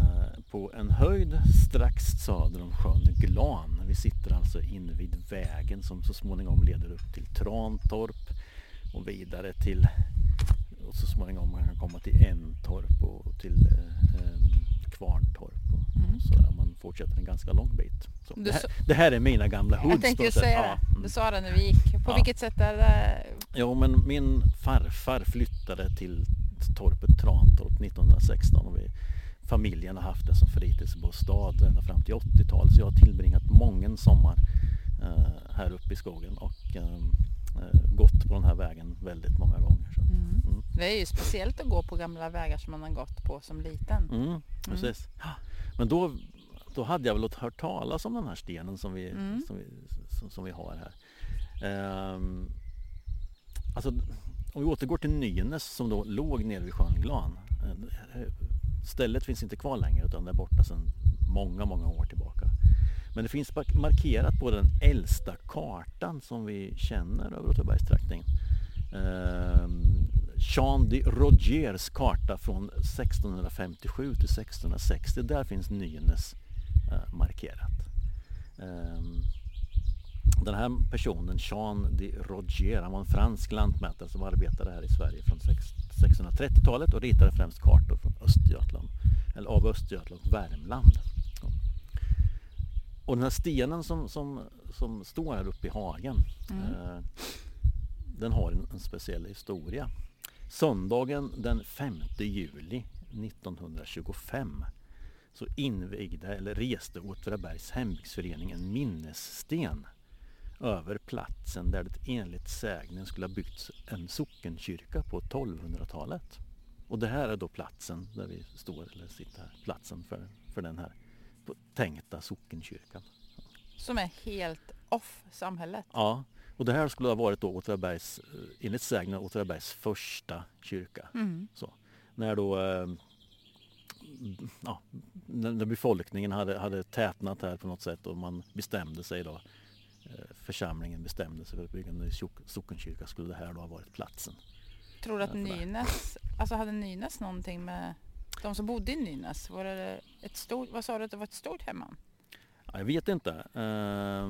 på en höjd strax söder om sjön Glan. Vi sitter alltså inne vid vägen som så småningom leder upp till Trantorp och vidare till och så småningom man kan komma till Entorp och till eh, Kvarntorp. Och, Mm. sådär. Man fortsätter en ganska lång bit. Så det, här, det här är mina gamla hoods. Jag tänkte på ju något sätt. säga Ja, det. mm. Du sa det när vi gick. På Ja. vilket sätt är det? Jo men min farfar flyttade till torpet Trantorp 1916 och vi, familjen har haft det som fritidsbostad ända fram till 80-talet så jag har tillbringat många sommar eh, här uppe i skogen och eh, eh, gått på den här vägen väldigt många gånger. Så. Mm. Mm. Det är ju speciellt att gå på gamla vägar som man har gått på som liten. Mm, precis. Ja. Men då, då hade jag väl hört talas om den här stenen som vi, Mm. som vi, som, som vi har här. Ehm, alltså, om vi återgår till Nynäs som då låg nere vid sjön Glan. Stället finns inte kvar längre utan det är borta sedan många, många år tillbaka. Men det finns markerat på den äldsta kartan som vi känner över Åtvidabergstrakten. Ehm, Jean de Rogers karta från 1657 till 1660. Där finns Nynäs eh, markerat. Ehm, den här personen, Jean de Roger, han var en fransk lantmätare som arbetade här i Sverige från sex- 1630-talet och ritade främst kartor från Östergötland, eller av Östergötland och Värmland. Och den här stenen som, som, som står här uppe i hagen, Mm. eh, den har en, en speciell historia. Söndagen den 5 juli 1925 så invigde eller reste Åtvidabergs hembygdsförening en minnessten över platsen där det enligt sägnen skulle ha byggts en sockenkyrka på 1200-talet. Och det här är då platsen där vi står eller sitter här, platsen för, för den här tänkta sockenkyrkan. Som är helt off samhället. Ja, och det här skulle ha varit då Åtvidabergs, eh, enligt sägnen Åtvidabergs första kyrka. Mm. Så. När då eh, ja, när befolkningen hade, hade tätnat här på något sätt och man bestämde sig då församlingen bestämde sig för att bygga en ny sock- sockenkyrka skulle det här då ha varit platsen. Tror du att. Nynäs, alltså hade Nynäs någonting med de som bodde i Nynäs? Var det ett stort, vad sa du att det var ett stort hemman? Ja, jag vet inte eh,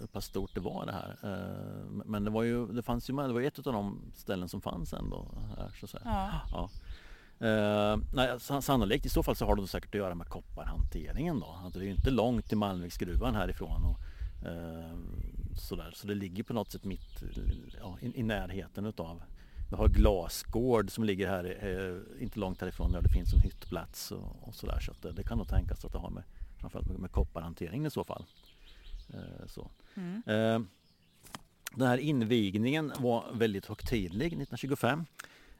hur pass stort det var det här. Eh, men det var ju, det fanns ju med, det var ett av de ställen som fanns ändå här så att säga. Ja. Ja. Eh, nej, sa- sannolikt i så fall så har det säkert att göra med kopparhanteringen då. Att det är ju inte långt till Malmviksgruvan härifrån. Och, eh, sådär. Så det ligger på något sätt mitt ja, i, i närheten utav. Vi har Glasgård som ligger här eh, inte långt härifrån där det finns en hyttplats och, och sådär. Så att det, det kan nog tänkas att det har med framförallt med, med kopparhanteringen i så fall. Eh, så. Mm. Eh, Den här invigningen var väldigt högtidlig 1925.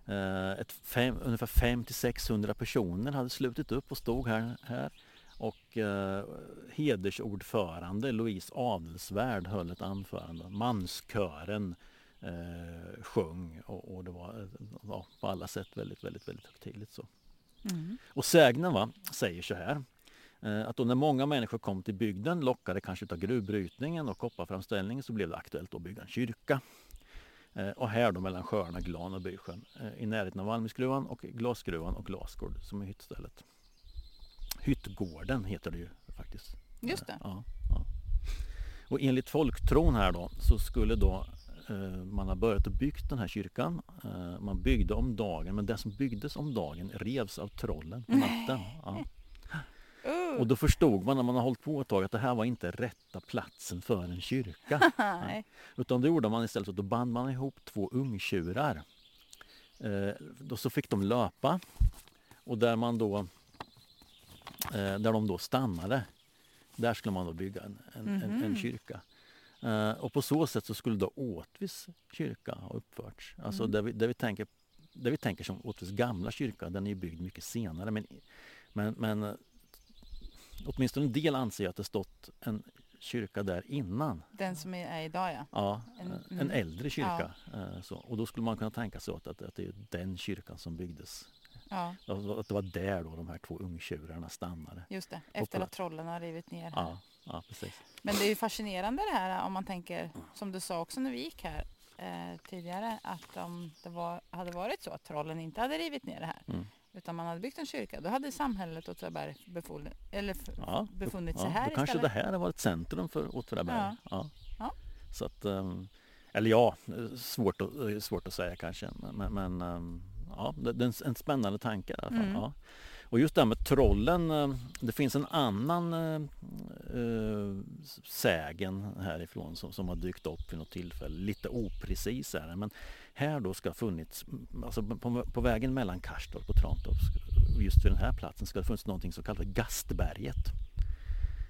Eh, fem, ungefär 5 till 600 personer hade slutit upp och stod här. här. Och eh, hedersordförande Louise Adelsvärd höll ett anförande. Manskören eh, sjöng och, och det var eh, ja, på alla sätt väldigt, väldigt, väldigt högtidligt. Så. Mm. Och sägnen va, säger så här Eh, att då när många människor kom till bygden, lockade kanske av gruvbrytningen och kopparframställningen, så blev det aktuellt att bygga en kyrka. Eh, och här då mellan sjöarna Glan och Bysjön i närheten av Malmösgruvan och glasgruvan och Glasgård som är hyttstället. Hyttgården heter det ju faktiskt. Just det. Ja, ja. Och enligt folktron här då så skulle då eh, man ha börjat att byggt den här kyrkan. Eh, man byggde om dagen men det som byggdes om dagen revs av trollen på natten. Ja. Uh. Och då förstod man när man har hållit på ett tag att det här var inte rätta platsen för en kyrka. Nej. Utan då gjorde man istället så att då band man ihop två ungtjurar. Eh, då så fick de löpa och där man då eh, där de då stannade där skulle man då bygga en, en, en, en Mhm. kyrka. Eh, och på så sätt så skulle då Åtvis kyrka ha uppförts. Alltså Mm. där, vi, där, vi tänker, där vi tänker som Åtvis gamla kyrka, den är ju byggd mycket senare. Men, men, men eh, åtminstone en del anser att det stått en kyrka där innan. Den som är, idag ja. Ja, En- en, mm. en äldre kyrka. Eh, Så, och då skulle man kunna tänka sig att, att, att det är den kyrkan som byggdes. Ja. Att det var där då de här två ungtjurarna stannade. Just det, efter att trollen har rivit ner. Ja, ja precis. Men det är ju fascinerande det här om man tänker, som du sa också när vi gick här eh, tidigare, att om det var, hade varit så att trollen inte hade rivit ner det här, Mm. utan man hade byggt en kyrka, då hade samhället Åtvidaberg eller Ja, befunnit ja, sig här Då kanske det här har varit centrum för Åtvidaberg. Ja. Ja. Ja. Så att, ehm, eller ja, eh, svårt att, eh, svårt att säga kanske. Men, men, men ehm, ja, det är en, spännande tanke i alla fall. Mm. Ja. Och just det här med trollen, eh, det finns en annan eh, eh, sägen härifrån som, som har dykt upp vid något tillfälle. Lite oprecis är det, men här då ska ha funnits, alltså på, på vägen mellan Karstorp och Trantorp, just vid den här platsen ska det funnits någonting som kallas Gastberget.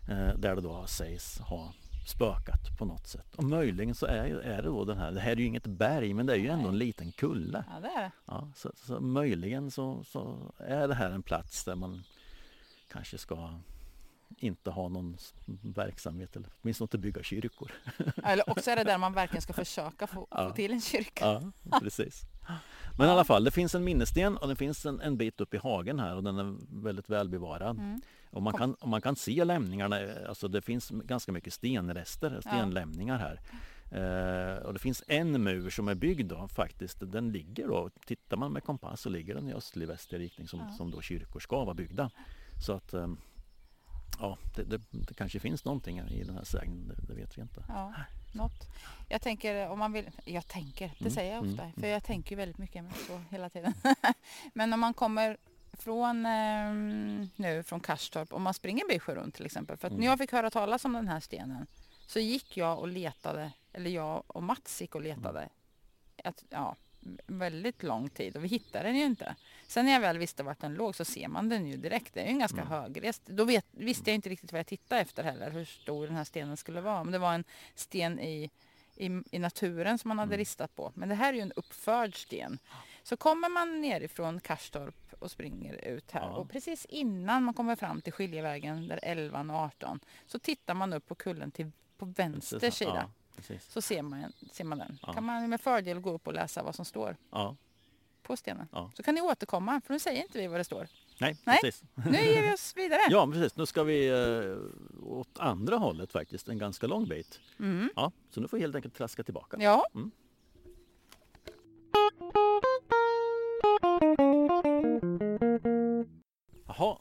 Eh, där det då sägs ha spökat på något sätt. Och möjligen så är, är det då den här, det här är ju inget berg men det är ju ändå en liten kulle. Ja, det är det. Ja, så, så möjligen så, så är det här en plats där man kanske ska inte ha någon verksamhet eller åtminstone inte bygga kyrkor. Eller också är det där man verkligen ska försöka få, Ja. få till en kyrka. Ja, precis. Men i alla fall, det finns en minnessten och det finns en, en bit upp i hagen här och den är väldigt välbevarad. Mm. Och man kan, och man kan se lämningarna, eh, alltså det finns ganska mycket stenrester, stenlämningar här. Eh, och det finns en mur som är byggd då faktiskt, den ligger då, tittar man med kompass så ligger den i östlig-västlig riktning som, som då kyrkor ska vara byggda. Så att eh, ja, det, det, det kanske finns någonting i den här sägnen, det, det vet vi inte. Ja, något. Jag tänker om man vill, jag tänker, det Mm, säger jag ofta, mm, för jag tänker väldigt mycket så hela tiden. men om man kommer från ehm, nu från Karstorp, om man springer Bysjö runt till exempel, för att Mm. när jag fick höra talas om den här stenen så gick jag och letade, eller jag och Mats gick och letade, att, ja, väldigt lång tid och vi hittade den ju inte. Sen när jag väl visste vart den låg så ser man den ju direkt. Det är ju en ganska Mm. högrest. Då vet, visste jag inte riktigt vad jag tittade efter heller, hur stor den här stenen skulle vara. Men det var en sten i, i, i naturen som man hade Mm. ristat på. Men det här är ju en uppförd sten. Så kommer man nerifrån Karstorp och springer ut här Ja. och precis innan man kommer fram till skiljevägen där 11 och 18 så tittar man upp på kullen till på vänster Precis, sida. Ja. Så ser man, ser man den. Ja. kan man med fördel gå upp och läsa vad som står på stenen. Så kan ni återkomma, för nu säger inte vi vad det står. nej, Nej. precis. Nu ger vi oss vidare. Ja, precis. Nu ska vi eh, åt andra hållet faktiskt, en ganska lång bit. Mm. Ja, så nu får vi helt enkelt traska tillbaka. Ja. Mm.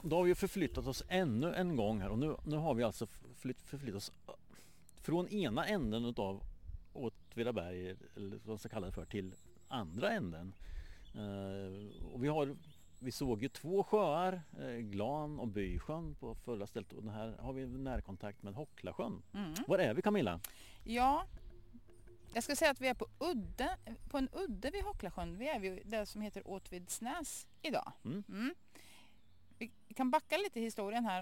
Då har vi förflyttat oss ännu en gång här och nu, nu har vi alltså förflytt, förflyttat oss från ena änden utav Åtvidaberg, eller vad man ska kalla det för, till andra änden. Eh, och vi, har, vi såg ju två sjöar, eh, Glan och Bysjön på förra stället och här har vi närkontakt med Hocklasjön. Mm. Var är vi Camilla? ja. Jag ska säga att vi är på, udde, på en udde vid Hocklasjön. Vi är vid det som heter Åtvidsnäs idag. Mm. Vi kan backa lite i historien här.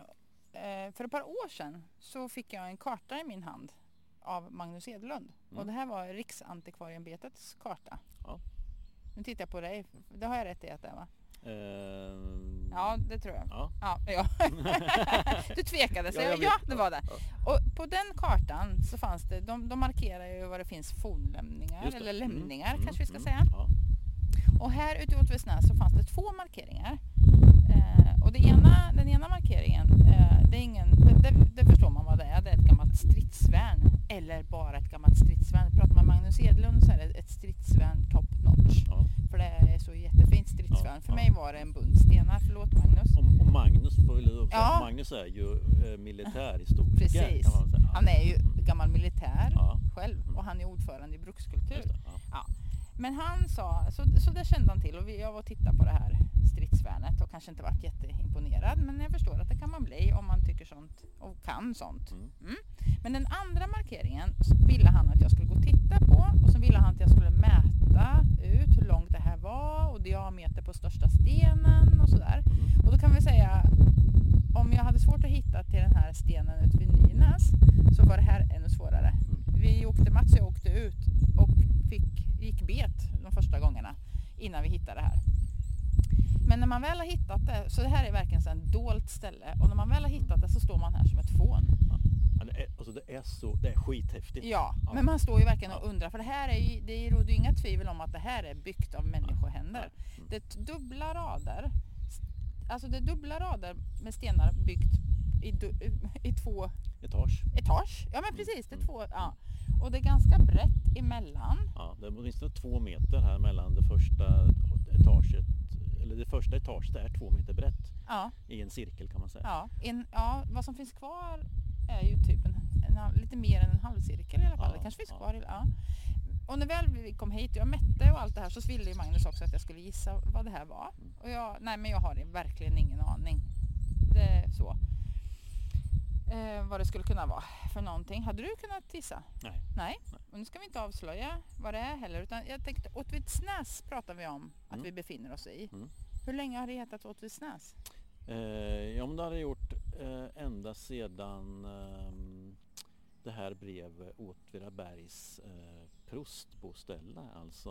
Eh, för ett par år sedan så fick jag en karta i min hand av Magnus Edlund. Mm. Och det här var Riksantikvarieämbetets karta. Ja. Nu tittar jag på dig. Det har jag rätt i att det är va? Eh, Ja, det tror jag. ja. Ja, ja. du tvekade, så Ja, ja, jag ja, det var det. Och på den kartan så fanns det, de, de markerar ju vad det finns fornlämningar, det. eller Mm, lämningar mm, kanske vi ska mm. säga. Och här ute i Åtvidsnäs så fanns det två markeringar. Eh, det ena, den ena markeringen, eh, det, är ingen, det, det, det förstår man vad det är. Det är ett gammalt stridsvärn. Eller bara ett gammalt stridsvärn. Pratar man Magnus Edlund så är det ett stridsvärn top notch. Ja. För det är så jättefint stridsvärn. Ja, För ja. mig var det en bunt stenar. Förlåt Magnus. Och, och Magnus, får också, Ja. Magnus är ju eh, militärhistoriker Precis. kan man säga. Han är ju gammal militär själv och han är ordförande i Brukskultur. Ja. Men han sa, så, så det kände han till och jag var och tittade på det här stridsvärnet och kanske inte varit jätteimponerad men jag förstår att det kan man bli om man tycker sånt och kan sånt. Mm. Mm. Men den andra markeringen ville han att jag skulle gå och titta på och så ville han att jag skulle mäta ut hur långt det här var och diameter på största stenen och sådär. Mm. Och då kan vi säga om jag hade svårt att hitta till den här stenen ute vid Nynäs så var det här ännu svårare. Vi åkte, Mats och jag åkte ut och fick, bet de första gångerna innan vi hittade det här. Men när man väl har hittat det, så det här är verkligen så en dolt ställe och när man väl har hittat det så står man här som ett fån. Ja, det, är, alltså det är så, det är skithäftigt. Ja, Ja. men man står ju verkligen och Ja. undrar för det här är ju, det råder ju inga tvivel om att det här är byggt av människohänder. Mm. Det är dubbla rader, alltså det är dubbla rader med stenar byggt i, i två Etage. etage. Ja men precis, det är Mm. två, ja. Och det är ganska brett emellan. Ja, det är åtminstone två meter här mellan det första etaget. Eller det första etaget är två meter brett Ja, i en cirkel kan man säga. ja, en, ja vad som finns kvar är ju typ en, en, lite mer än en halvcirkel i alla fall. Ja, det kanske finns ja. kvar. i- Ja. Och när väl vi kom hit och jag mätte och allt det här så ville ju Magnus också att jag skulle gissa vad det här var. Mm. Och jag, nej men jag har verkligen ingen aning. Det så. Eh, vad det skulle kunna vara för någonting. Hade du kunnat gissa? Nej. Nej, och nu ska vi inte avslöja vad det är heller. Utan jag tänkte Åtvidsnäs pratar vi om att Mm. vi befinner oss i. Mm. Hur länge har det hetat Åtvidsnäs? Eh, ja men det har det gjort eh, ända sedan ehm, det här blev Åtvidabergs eh, prostboställe, alltså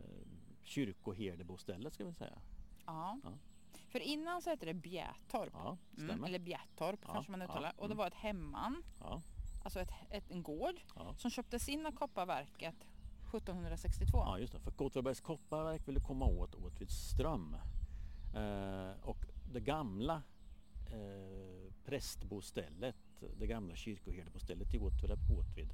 eh, kyrkoherdeboställe ska vi säga. Ja. Ja. För innan så hette det Bjätorp. Ja, Mm, eller Bjärtorp Ja, kanske man ja, uttalar. Och det mm. var ett hemman, Ja, alltså ett, ett, en gård ja. som köptes in av Kopparverket 1762. Ja just det, för Åtvidabergs kopparverk ville komma åt Åtvidsström. Eh, och det gamla eh, prästbostället, det gamla kyrkoherdebostället i Åtvid, Åtvid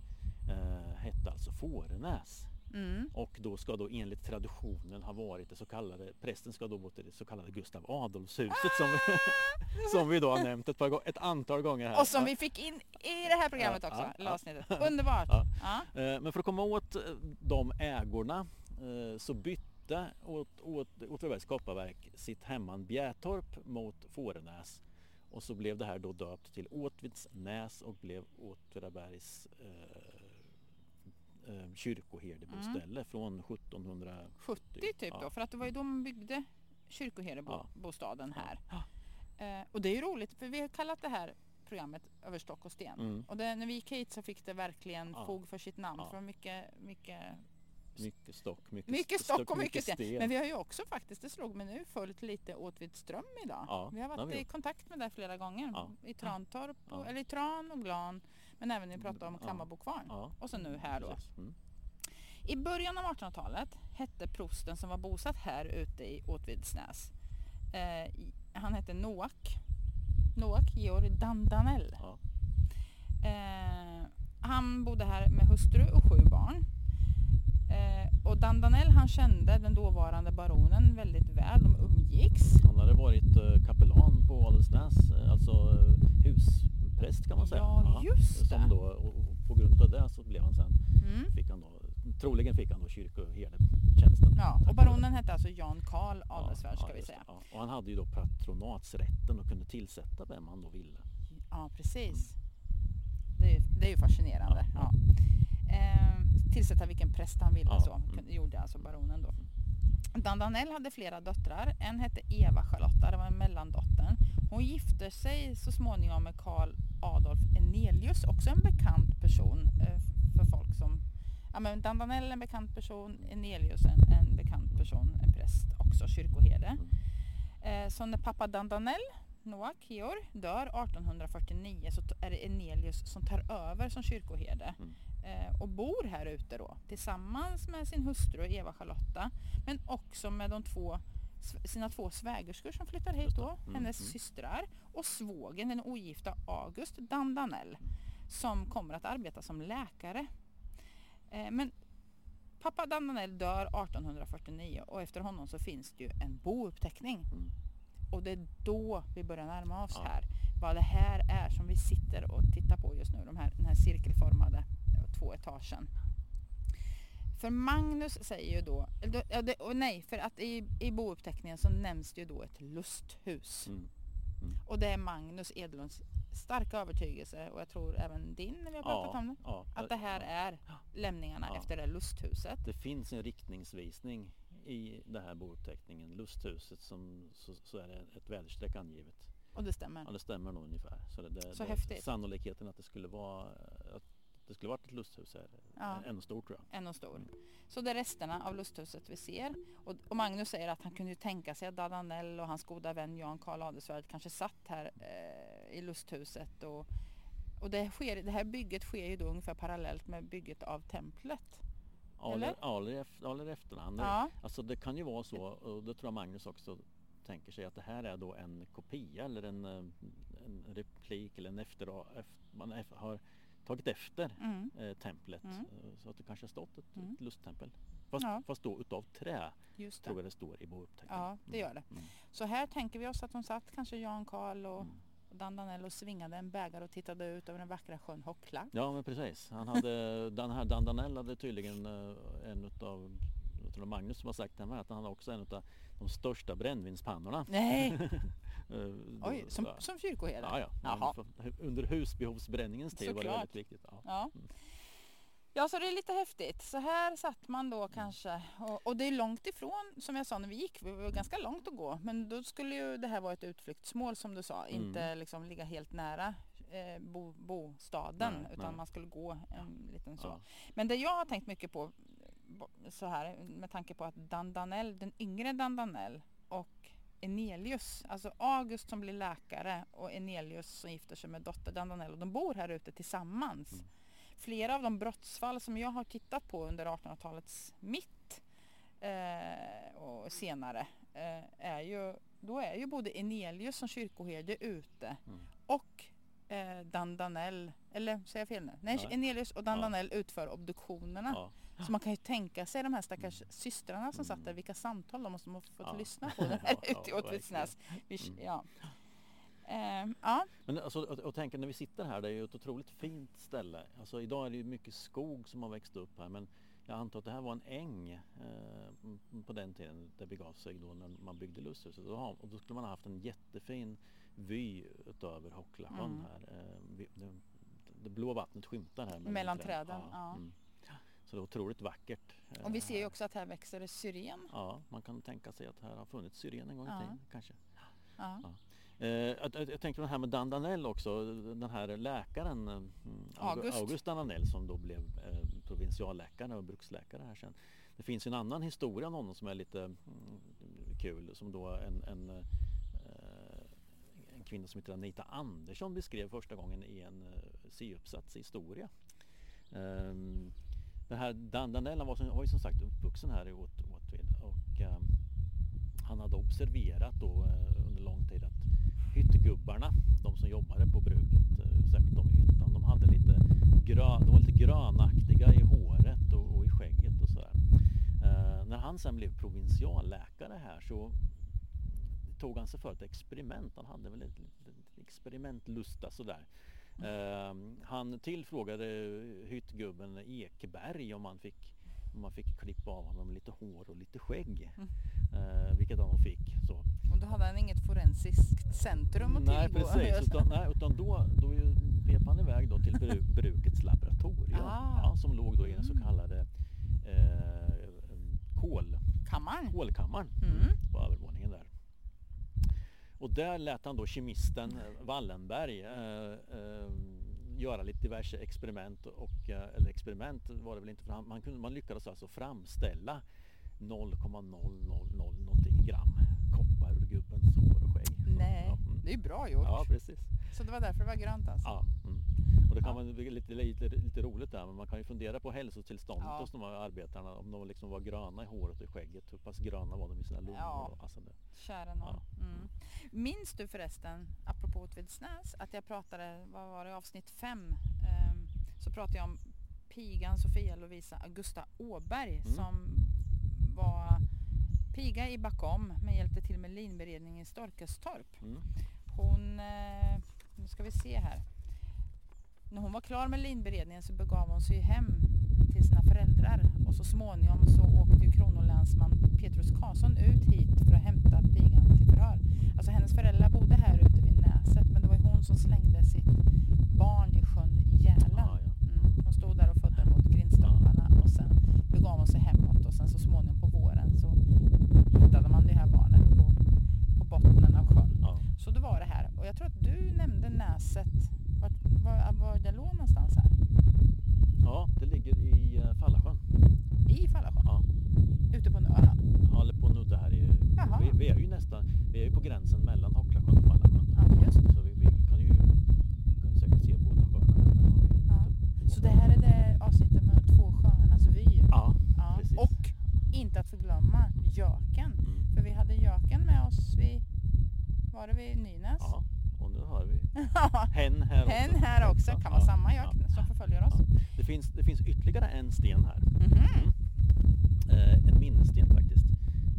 eh, hette alltså Fårenäs. Mm. Och då ska då enligt traditionen ha varit det så kallade, prästen ska då bo till det så kallade Gustav Adolfshuset som, vi, som vi då har nämnt ett, par, ett antal gånger här. Och som vi fick in i det här programmet också, ja, ja. avsnittet. Underbart! Ja. Ja. Eh, Men för att komma åt eh, de ägorna eh, så bytte åt, åt, Åtvidabergs kopparverk sitt hemman Bjätorp mot Fårenäs. Och så blev det här då döpt till Åtvidsnäs och blev Åtvidabergs eh, eh, kyrkoherdeboställe från 1700. 70 typ Ja. då, för att det var ju då man byggde kyrkoherdebostaden Ja. här. Eh, och det är ju roligt, för vi har kallat det här programmet Över stock och sten. Mm. Och det, när vi gick hit så fick det verkligen Ja. fog för sitt namn. Ja. För mycket, mycket, Mycket stock, mycket, mycket st- stock och mycket sten. Men vi har ju också faktiskt, det slog mig nu, följt lite Åtvidström idag. Ja, vi har varit i kontakt med det flera gånger. Ja. I Trantorp, Ja. eller i Tran och Glan. Men även när vi pratade om. Klammarbokvarn. Ja. Och så nu här då. Mm. I början av 1800-talet hette prosten som var bosatt här ute i Åtvidsnäs. Eh, han hette Noak. Noak Georg Dandanell. Ja. Eh, han bodde här med hustru och sju barn. Eh, och Dandanell han kände den dåvarande baronen väldigt väl. De umgicks. Han hade varit eh, kapellan på Adelsnäs, eh, alltså eh, huspräst kan man säga. Ja, just det. då, och, på grund av det så blev han sen, Mm. fick han då, troligen fick han då kyrkoherdetjänsten. Ja, och baronen hette alltså Jan Karl Ja, Adelsvärd ska ja, vi säga. ja. Och han hade ju då patronatsrätten och kunde tillsätta vem han då ville. Ja, precis. Det är, det är ju fascinerande. Ja, Ja, Eh, tillsätta vilken präst han ville Ja, så mm. kunde- gjorde alltså baronen då. Dandanell hade flera döttrar. En hette Eva-Charlotta, det var mellandottern. Hon gifte sig så småningom med Karl Adolf Enelius, också en bekant person eh, för folk som... Ja, men Dandanell en bekant person, Enelius en, en bekant person, en präst, också kyrkoherde. Mm. Eh, så när pappa Dandanell, Noak Georg, dör 1849 så är det Enelius som tar över som kyrkoherde Mm. eh, och bor här ute då tillsammans med sin hustru Eva-Charlotta men också med de två sina två svägerskor som flyttar hit då, Mm, hennes mm. systrar och svågen, den ogifta August Dandanell som kommer att arbeta som läkare. Eh, men pappa Dandanell dör 1849 och efter honom så finns det ju en bouppteckning. Mm. Och det är då vi börjar närma oss Ja. här. Vad det här är som vi sitter och tittar på just nu. De här, den här cirkelformade två etagen. För Magnus säger ju då, ja, och nej, för att i, i bouppteckningen så nämns det ju då ett lusthus. Mm. Och det är Magnus Edlunds starka övertygelse och jag tror även din när vi har pratat om det. ja, Att det här är lämningarna Ja. efter det lusthuset. Det finns en riktningsvisning i den här bouppteckningen, lusthuset, som, så, så är det ett väderstreck angivet. Och det stämmer. Ja, det stämmer nog ungefär. Så, det, det, Så det, häftigt. Sannolikheten att det skulle vara att det skulle varit ett lusthus är Ja. ännu stor tror jag. Ännu stor. Så det är resterna av lusthuset vi ser. Och, och Magnus säger att han kunde ju tänka sig att Dardanell och hans goda vän Jan Karl Adelswärd kanske satt här eh, i lusthuset. Och, och det, sker, det här bygget sker ju då ungefär parallellt med bygget av templet. Eller? ef- eller efterhand. Ja. Alltså det kan ju vara så, och det tror jag Magnus också tänker sig, att det här är då en kopia eller en, eh, en replik eller en efter, ef- man har tagit efter Mm. eh, templet. Mm. Eh, Så att det kanske har stått ett, Mm. ett lusttempel. Fast, Ja. fast då utav trä Just tror det. jag det står i bouppteckningen. Ja, det gör det. Mm. Så här tänker vi oss att de satt kanske Jan Karl och Mm. och Dandanell och svingade en bägare och tittade ut över den vackra sjön Hockla. Ja men precis. Han hade, den här Dan Danell hade tydligen eh, en utav jag tror Magnus som har sagt det här, att han har också en av de största brännvinspannorna. Nej, Eh, oj, som, som kyrkoherde. Ja, ja. Jaha. Under husbehovsbränningens tid var det Såklart. väldigt viktigt. Ja. Ja. Ja, så det är lite häftigt. Så här satt man då kanske. Och, och det är långt ifrån, som jag sa när vi gick, det var ganska långt att gå. Men då skulle ju det här vara ett utflyktsmål som du sa. Mm. Inte liksom ligga helt nära eh, bo, bostaden. Nej, utan nej. man skulle gå en liten så. Ja. Men det jag har tänkt mycket på så här med tanke på att Dandanell, den yngre Dandanell och Enelius, alltså August som blir läkare och Enelius som gifter sig med dotter Dandanell och de bor här ute tillsammans. Mm. Flera av de brottsfall som jag har tittat på under 1800-talets mitt eh, och senare eh, är ju, då är ju både Enelius som kyrkoherde ute Mm. och eh, Dandanell, eller säger jag fel nu? Nej, Ja. Enelius och Dandanell utför obduktionerna. Ja. Så man kan ju tänka sig de här stackars systrarna som satt där, Mm. vilka samtal de måste ha fått Ja. lyssna på där Ja, ute i ja, Åtvidsnäs. Vi- Mm. Ja. Ehm, ja, Men alltså, och, och tänka när vi sitter här, det är ju ett otroligt fint ställe. Alltså idag är det ju mycket skog som har växt upp här men jag antar att det här var en äng eh, på den tiden det begav sig då när man byggde lusthuset. Och då, skulle man ha haft en jättefin vy utöver Hocklasjön Mm. här. Eh, det, det blå vattnet skymtar här Mellan träden, ja. mm. Så det är otroligt vackert. eh, och vi ser ju här. också att här växer syren. Ja, man kan tänka sig att här har funnits syren en gång i Ja. tiden kanske. Ja. Eh, jag, jag, tänker på det här med Dan Danell också, den här läkaren mm, August. August. August Dan Danell som då blev eh, provinsialläkare och bruksläkare här sen. Det finns en annan historia om honom som är lite mm, kul som då en, en, eh, en kvinna som heter Anita Andersson beskrev första gången i en eh, C-uppsats i historia. Ehm, den här Dan Danell han var, som, var ju som sagt uppvuxen här i Åt- Åtvid och han hade observerat då eh, under lång tid hyttgubbarna, de som jobbade på bruket, eh, särskilt de i hyttan, de hade lite grön, de var lite grönaktiga i håret och, och i skägget och sådär. Eh, när han sen blev provinsialläkare här så tog han sig för ett experiment. Han hade väl ett litet experimentlusta sådär. Eh, han tillfrågade hyttgubben Ekberg om man fick man fick klippa av honom lite hår och lite skägg. Mm. Eh, vilket han fick. Så. Och då hade han inget forensiskt centrum att Nej tillgå. precis, utan, nej, utan då, då pep han iväg då till bru, brukets laboratorium. Ah. Ja, som låg då i den så Mm. kallade eh, kol, Kammaren. kolkammaren Mm. på övervåningen där. Och där lät han då kemisten eh, Wallenberg eh, eh, göra lite diverse experiment och, eh, eller experiment var det väl inte för han, man, kunde, man lyckades alltså framställa 0,000 någonting gram koppar ur gubbens hår och skägg. Nej, Ja, mm. Det är ju bra gjort. ja precis. Så det var därför det var grönt alltså. Ja, mm. Och det kan Ja. vara lite, lite, lite roligt där men man kan ju fundera på hälsotillståndet Ja. hos de här arbetarna. Om de liksom var gröna i håret och i skägget. Hur pass gröna var de i sina lungor? Ja. och- Alltså det, Kära någon. Mm. Minns du förresten, apropå Åtvidsnäs, att jag pratade, vad var det, avsnitt fem, ehm, så pratade jag om pigan Sofia Lovisa Augusta Åberg Mm. som var piga i Bakom men hjälpte till med linberedning i Storkestorp. mm. Hon, eh, nu ska vi se här. När hon var klar med linberedningen så begav hon sig hem till sina föräldrar och så småningom så åkte ju kronolänsman Petrus Karlsson ut hit för att hämta pigan till förhör. Alltså hennes föräldrar bodde här ute vid Näset men det var ju hon som slängde sitt barn i sjön Gälen. Ja, ja. Mm. Hon stod där och födde mot grindstolparna och sen begav hon sig hemåt och sen så småningom på våren så hittade man det här barnet på, på bottnen av sjön. Ja. Så det var det här. Och jag tror att du nämnde Näset. Vart, var, var det låg någonstans här? ja, det ligger i eh, Fallasjön. I Fallasjön? Ja. Ute på en ö? Ja, eller på Nudde här. I, Jaha. vi, vi är ju nästan vi är ju på gränsen mellan Hocklasjön och Fallasjön. Ja, just det. Så vi, vi kan ju kan ju säkert se båda sjöarna. här, men har vi Ja. inte- Så det här är det avsnittet med de två sjöarnas vy? Ja, Ja. precis. Och inte att förglömma göken. Mm. För vi hade göken med oss vid, var det vid Nynäs? Ja, och nu har vi hen här också. Hen här också. Kan vara Ja, samma gök ja. som förföljer oss. Ja. Det, finns, det finns ytterligare en sten här. Mhm. Eh, en minnessten faktiskt.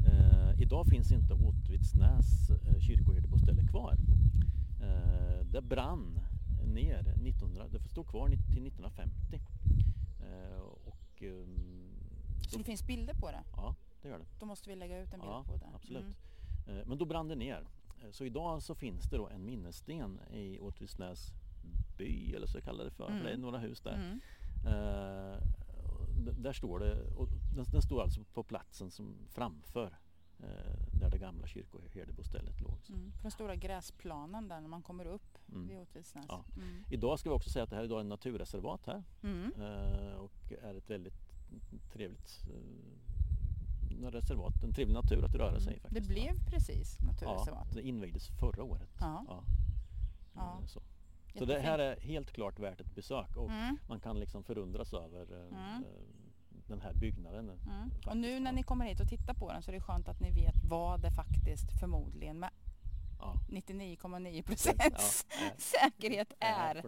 Eh, idag finns inte Åtvidsnäs eh, kyrkoherdeboställe kvar. Eh, det brann ner 1900, det får stå kvar ni- till 1950. Eh, och, ehm, Så då- det finns bilder på det? Ja, det gör det. Då måste vi lägga ut en bild Ja, på det. absolut. Mm. Eh, Men då brann det ner. Eh, Så idag så finns det då en minnessten i Åtvidsnäs by eller så kallar det för, för det är Mm. några hus där. Mm. Eh, där står det, och den, den står alltså på platsen som framför eh, där det gamla kyrkoherdebostället låg. Så. Mm. På den stora gräsplanen där när man kommer upp Mm. vid Åtvidsnäs. Ja. Mm. Idag ska vi också säga att det här är idag en naturreservat här Mm. eh, och är ett väldigt trevligt eh, reservat, en trevlig natur att röra sig i Mm. faktiskt. Det blev precis ja, naturreservat. det invigdes förra året. Ja. Ja. Ja. Eh, Så. så det här är helt klart värt ett besök och Mm. man kan liksom förundras över eh, Mm. eh, den här byggnaden. Mm. Och nu när Ja. ni kommer hit och tittar på den så är det skönt att ni vet vad det faktiskt förmodligen med Ja. 99,9 Ja, procents säkerhet är är.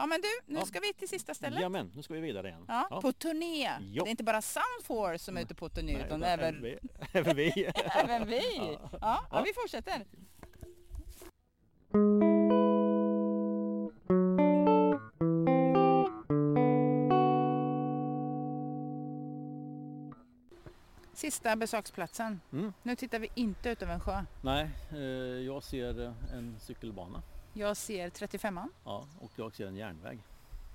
Ja. Men du, nu Ja. ska vi till sista stället. Jamen, nu ska vi vidare igen. Ja, Ja. På turné. Jo. Det är inte bara Soundforce som är ute på turné Nej, utan även, vi. även vi. även vi. Ja. Ja. Ja, Ja. vi fortsätter. Sista besöksplatsen. Mm. Nu tittar vi inte ut över en sjö. Nej, eh, jag ser eh, en cykelbana. Jag ser 35an. Ja, och jag ser en järnväg.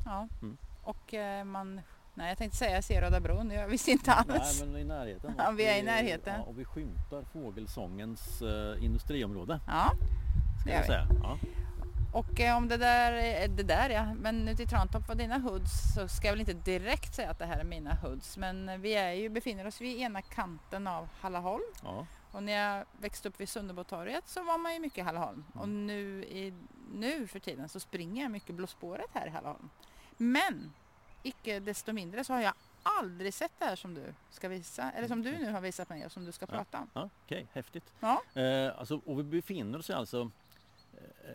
Ja. Mm. Och eh, man... Nej, jag tänkte säga jag ser Röda bron. Det gör jag visst inte alls. Nej, men i närheten. Ja, vi är i närheten. Ja, och vi skymtar fågelsångens eh, industriområde. Ja, Ska Det jag gör säga. Ja. Och eh, om det där, är- det där ja, men ute i Trantorp var dina hoods så ska jag väl inte direkt säga att det här är mina hoods. Men eh, vi är ju, befinner oss vid ena kanten av Hallaholm. Ja. Och när jag växte upp vid Sunderbotorget så var man ju mycket i Hallaholm. Och nu, i, nu för tiden så springer jag mycket Blå spåret här i Hallaholm. Men icke desto mindre så har jag aldrig sett det här som du ska visa. Eller som du nu har visat mig och som du ska prata om. Ja, Okej, häftigt. Ja. Eh, alltså, och vi befinner oss eh, alltså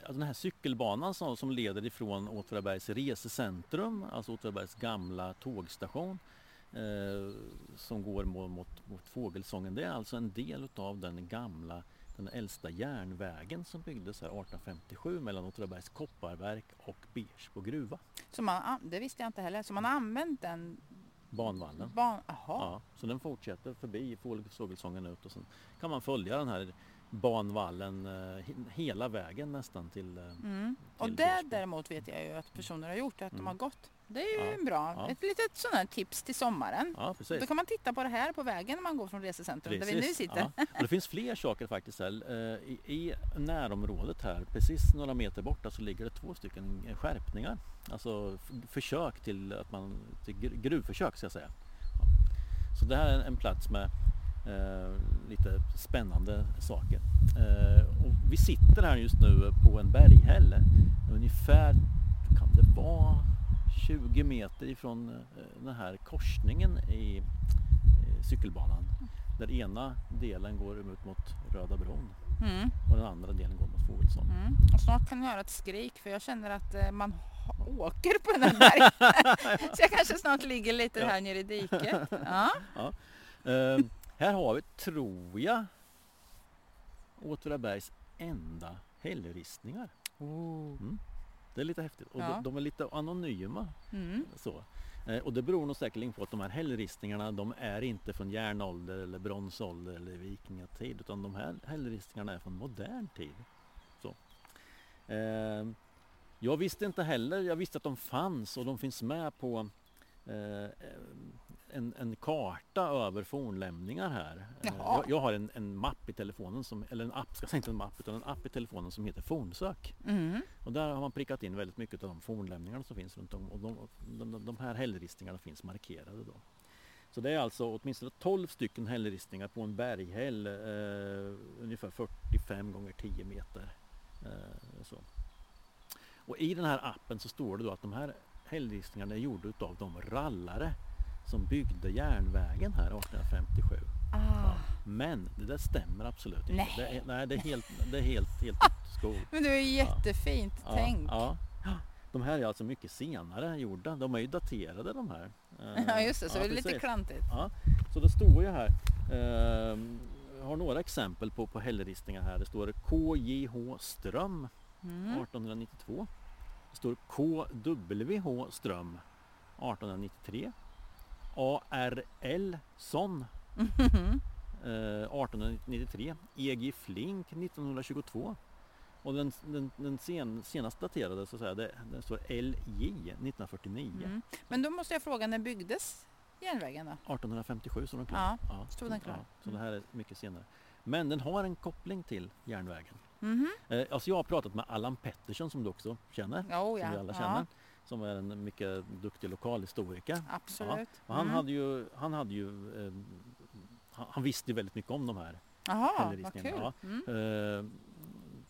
den här cykelbanan som, som leder ifrån Åtvidabergs resecentrum, alltså Åtvidabergs gamla tågstation eh, som går mot, mot, mot Fågelsången. Det är alltså en del av den gamla, den äldsta järnvägen som byggdes här 1857 mellan Åtvidabergs kopparverk och Bersbo gruva, Så man, det visste jag inte heller. Så man har använt den banvallen. ban... Jaha. Ja, så den fortsätter förbi Fågel- Fågelsången ut och sen kan man följa den här banvallen eh, he- hela vägen nästan till... eh, Mm. Och till det Bersbo. däremot vet jag ju att personer har gjort, att de Mm. har gått. Det är ju Ja, bra. ja. Ett litet sånt här tips till sommaren. Ja, precis. Då kan man titta på det här på vägen när man går från resecentrum där vi nu sitter. Ja. Och det finns fler saker faktiskt här. Eh, I, I närområdet här, precis några meter borta, så ligger det två stycken skärpningar. Alltså försök till att man, till gr- gruvförsök ska jag säga. Så det här är en plats med eh, lite spännande saker. Eh, och vi sitter här just nu på en berghälle ungefär kan det var 20 meter ifrån eh, den här korsningen i cykelbanan. Där ena delen går ut mot Röda bron Mm. och den andra delen går mot Fågelsång. Mm. Och snart kan jag höra ett skrik för jag känner att man åker på den här berget. Så jag kanske snart ligger lite Ja. här nere i diket. Ja. Eh, här har vi, tror jag, Åtvidabergs enda hällristningar. Mm. Det är lite häftigt och Ja. de, de är lite anonyma. Mm. Så. Eh, och det beror nog säkerligen på att de här hällristningarna de är inte från järnålder eller bronsålder eller vikingatid utan de här hällristningarna är från modern tid. Så. Eh, jag visste inte heller, jag visste att de fanns och de finns med på en, en karta över fornlämningar här. Eh, jag, jag har en, en mapp i telefonen, som, eller en app, ska säga inte en mapp, utan en app i telefonen som heter Fornsök. Mm. Och där har man prickat in väldigt mycket av de fornlämningar som finns runt om och de, de, de här hällristningarna finns markerade då. Så det är alltså åtminstone 12 stycken hällristningar på en berghäll eh, ungefär 45 gånger 10 meter. Eh, så. Och i den här appen så står det då att de här hällristningarna är gjorda utav de rallare som byggde järnvägen här 1857. Ah. Men det där stämmer absolut inte. Nej. Det är, nej, det är helt, det är helt, helt skog. Men det är jättefint Ja, tänkt. Ja. De här är alltså mycket senare gjorda. De är ju daterade de här. Ja just det, så ja, det är lite precis. klantigt. Ja, så det står ju här. Jag har några exempel på, på hällristningar här. Det står KJH Ström Mm. 1892. Det står KWH Ström 1893. ARL Son Mhm. eh, 1893. EG Flink 1922. Och den, den, den sen, senast daterade så att säga, det, det står LJ 1949. Mm. Men då måste jag fråga, när byggdes järnvägen då? 1857 så den klar. Ja, stod den klar. Ja, så det här är mycket senare. Men den har en koppling till järnvägen. Mhm. Eh, alltså jag har pratat med Allan Pettersson som du också känner. Jo, Som vi ja. alla ja. känner. Som är en mycket duktig lokalhistoriker. Absolut. Och han Mm. hade ju, han hade ju eh, han, visste väldigt mycket om de här vad kul. Ja. Mm. Eh,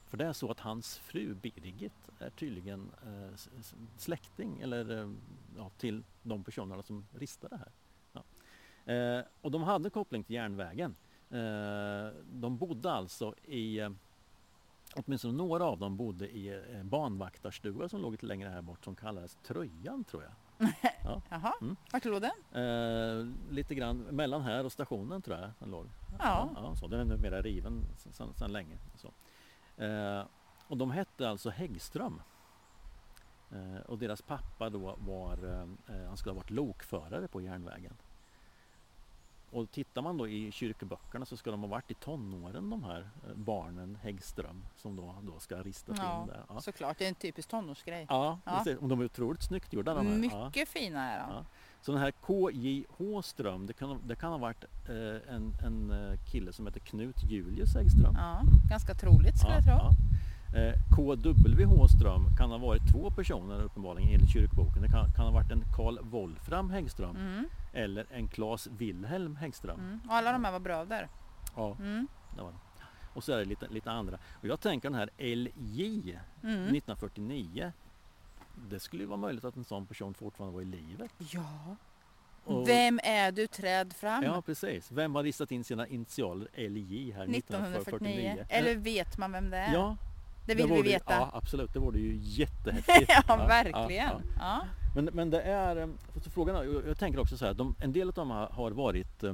för det är så att hans fru Birgit är tydligen eh, släkting eller eh, ja, till de personerna som ristade här. Ja. Eh, och de hade koppling till järnvägen. De bodde alltså i, åtminstone några av dem bodde i en banvaktarstuga som låg lite längre här bort som kallades Tröjan tror jag. Jaha, Mm. vart låg den? Eh, lite grann mellan här och stationen tror jag den låg. Ja. ja så den är numera riven sedan, sedan länge. Så. Eh, och de hette alltså Häggström. Eh, och deras pappa då var, eh, han skulle ha varit lokförare på järnvägen. Och tittar man då i kyrkoböckerna så ska de ha varit i tonåren de här eh, barnen Häggström som då, då ska ristas Ja, in där. Ja, Såklart, det är en typisk tonårsgrej. ja, Ja. och de är otroligt snyggt gjorda de här. Ja. Mycket fina är de. Ja. Så den här KJH Ström, det kan, det kan ha varit eh, en, en eh, kille som heter Knut Julius Häggström. Ja, ganska troligt skulle jag tro. Ja. Eh, KWH Ström kan ha varit två personer uppenbarligen enligt kyrkboken. Det kan, kan ha varit en Karl Wolfram Häggström Mm, eller en Claes Wilhelm Häggström. mm. Och alla de här var bröder. Ja, Mm, det var det. Och så är det lite, lite andra. Och jag tänker den här LJ mm. 1949. Det skulle ju vara möjligt att en sån person fortfarande var i livet. Ja. Och- Vem är du träd fram? Ja precis. Vem har ristat in sina initialer LJ här 1949. 1949? Eller vet man vem det är? Ja, det vill vi vore ju- veta. Ja absolut, det vore ju jättehäftigt. ja, verkligen. ja. Ja. Men, men det är, eh, så frågan är, jag- jag tänker också så här, de, en del av dem har- varit eh,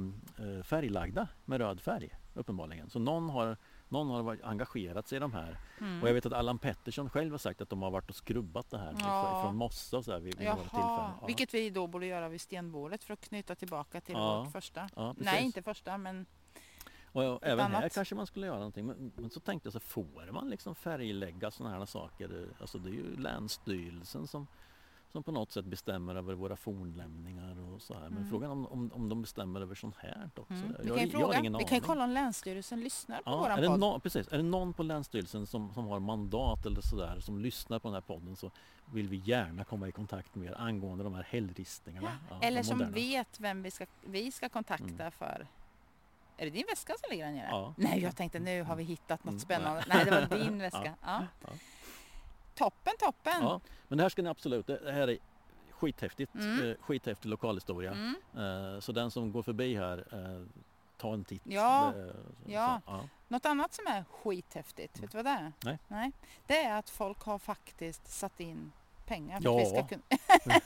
färglagda med röd färg uppenbarligen. Så någon har, någon har varit, engagerat sig i de här. Mm. Och jag vet att Allan Pettersson själv har sagt att de har varit och skrubbat det här Ja. från mossa och så här vid, vid Ja. vilket vi då borde göra vid stenbålet för att knyta tillbaka till Ja. vårt första. Ja. Nej, inte första, men Och ja, även här annat. kanske man skulle göra någonting. Men, men så tänkte jag så får man liksom färglägga sådana här saker? Alltså det är ju Länsstyrelsen som, som på något sätt bestämmer över våra fornlämningar och så här. Men Mm. frågan om, om, om de bestämmer över sånt här också. mm. Jag, vi kan ju jag fråga. ingen Vi kan ju kolla om Länsstyrelsen lyssnar på Ja, våran är, det podd. någon, precis, är det någon på Länsstyrelsen som, som har mandat eller sådär som lyssnar på den här podden så vill vi gärna komma i kontakt med er angående de här hällristningarna. Ja, Eller de som vet vem vi ska, vi ska kontakta Mm. för... Är det din väska som ligger där nere? Ja. Nej, jag tänkte nu har vi hittat något Mm, spännande. nej. Det var din väska. Ja. Ja. Toppen, toppen! Ja, men det här ska ni absolut, det här är skithäftigt, Mm. eh, skithäftig lokalhistoria. Mm. Eh, så den som går förbi här, eh, ta en titt. Ja, Det- ja. Så, ja. Något annat som är skithäftigt, vet du vad det är? Mm. Nej. Nej. Det är att folk har faktiskt satt in pengar för, Ja. att, vi ska kunna...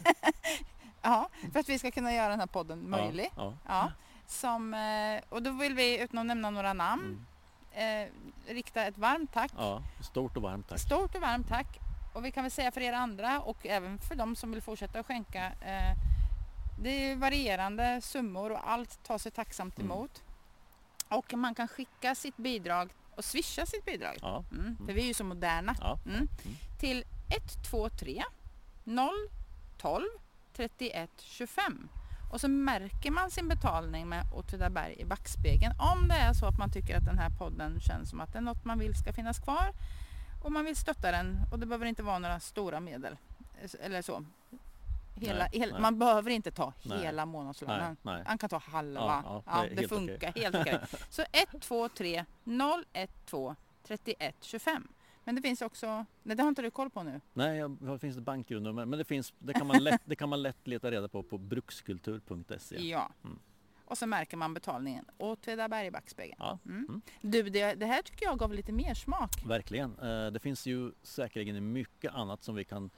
ja, för att vi ska kunna göra den här podden möjlig. Ja, Ja. Som, eh, och då vill vi, utan att nämna några namn, mm. eh, rikta ett varmt tack. ja, stort och varmt tack. Stort och varmt tack. Och vi kan väl säga för er andra och även för de som vill fortsätta att skänka. Eh, det är varierande summor och allt tar sig tacksamt Mm. emot. Och man kan skicka sitt bidrag och swisha sitt bidrag. Ja, Mm, för vi är ju så moderna. ja. Mm. Mm. Till 123 012 31 25. Och så märker man sin betalning med Åtvidaberg i backspegeln. Om det är så att man tycker att den här podden känns som att det är något man vill ska finnas kvar. Och man vill stötta den. Och det behöver inte vara några stora medel. Eller så. Hela, Nej, hela, nej. man behöver inte ta Nej. hela månadslönen. Han kan ta halva. Ja, Ja, ja, det är det, funkar okej. helt okej. Så 123 012 31 25. Men det finns också, nej det har inte du koll på nu. Nej, jag- det finns ett bankgironummer men det, finns, det, kan man lätt, det kan man lätt leta reda på på brukskultur.se. Ja. Mm. Och så märker man betalningen. Åtvidaberg i backspegeln. Ja, Mm. mm. Du, det, det här tycker jag gav lite mer smak. verkligen. Eh, Det finns ju säkerligen mycket annat som vi kan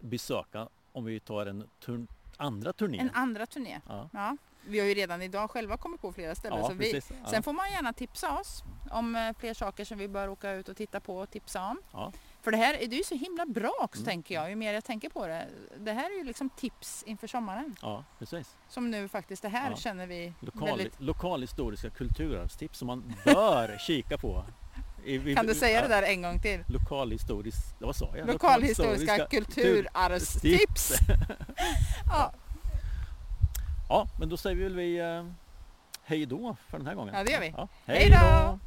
besöka om vi tar en tur, andra turné. En andra turné. Ja, Ja. Vi har ju redan idag själva kommit på flera ställen. ja så vi. Ja. Sen får man gärna tipsa oss om eh, fler saker som vi bör åka ut och titta på och tipsa om. Ja. För det här är det är ju så himla bra också Mm. tänker jag, ju mer jag tänker på det. Det här är ju liksom tips inför sommaren. ja, precis. Som nu faktiskt, det här känner vi Lokal, väldigt... Lokalhistoriska kulturarvstips som man bör kika på. I- Kan du säga det där en gång till? Lokalhistorisk, vad sa jag? Lokalhistoriska kulturarvstips. ja, Ja, men då säger vi väl vi eh, hej då för den här gången. Ja, det gör vi. Ja, Hej då!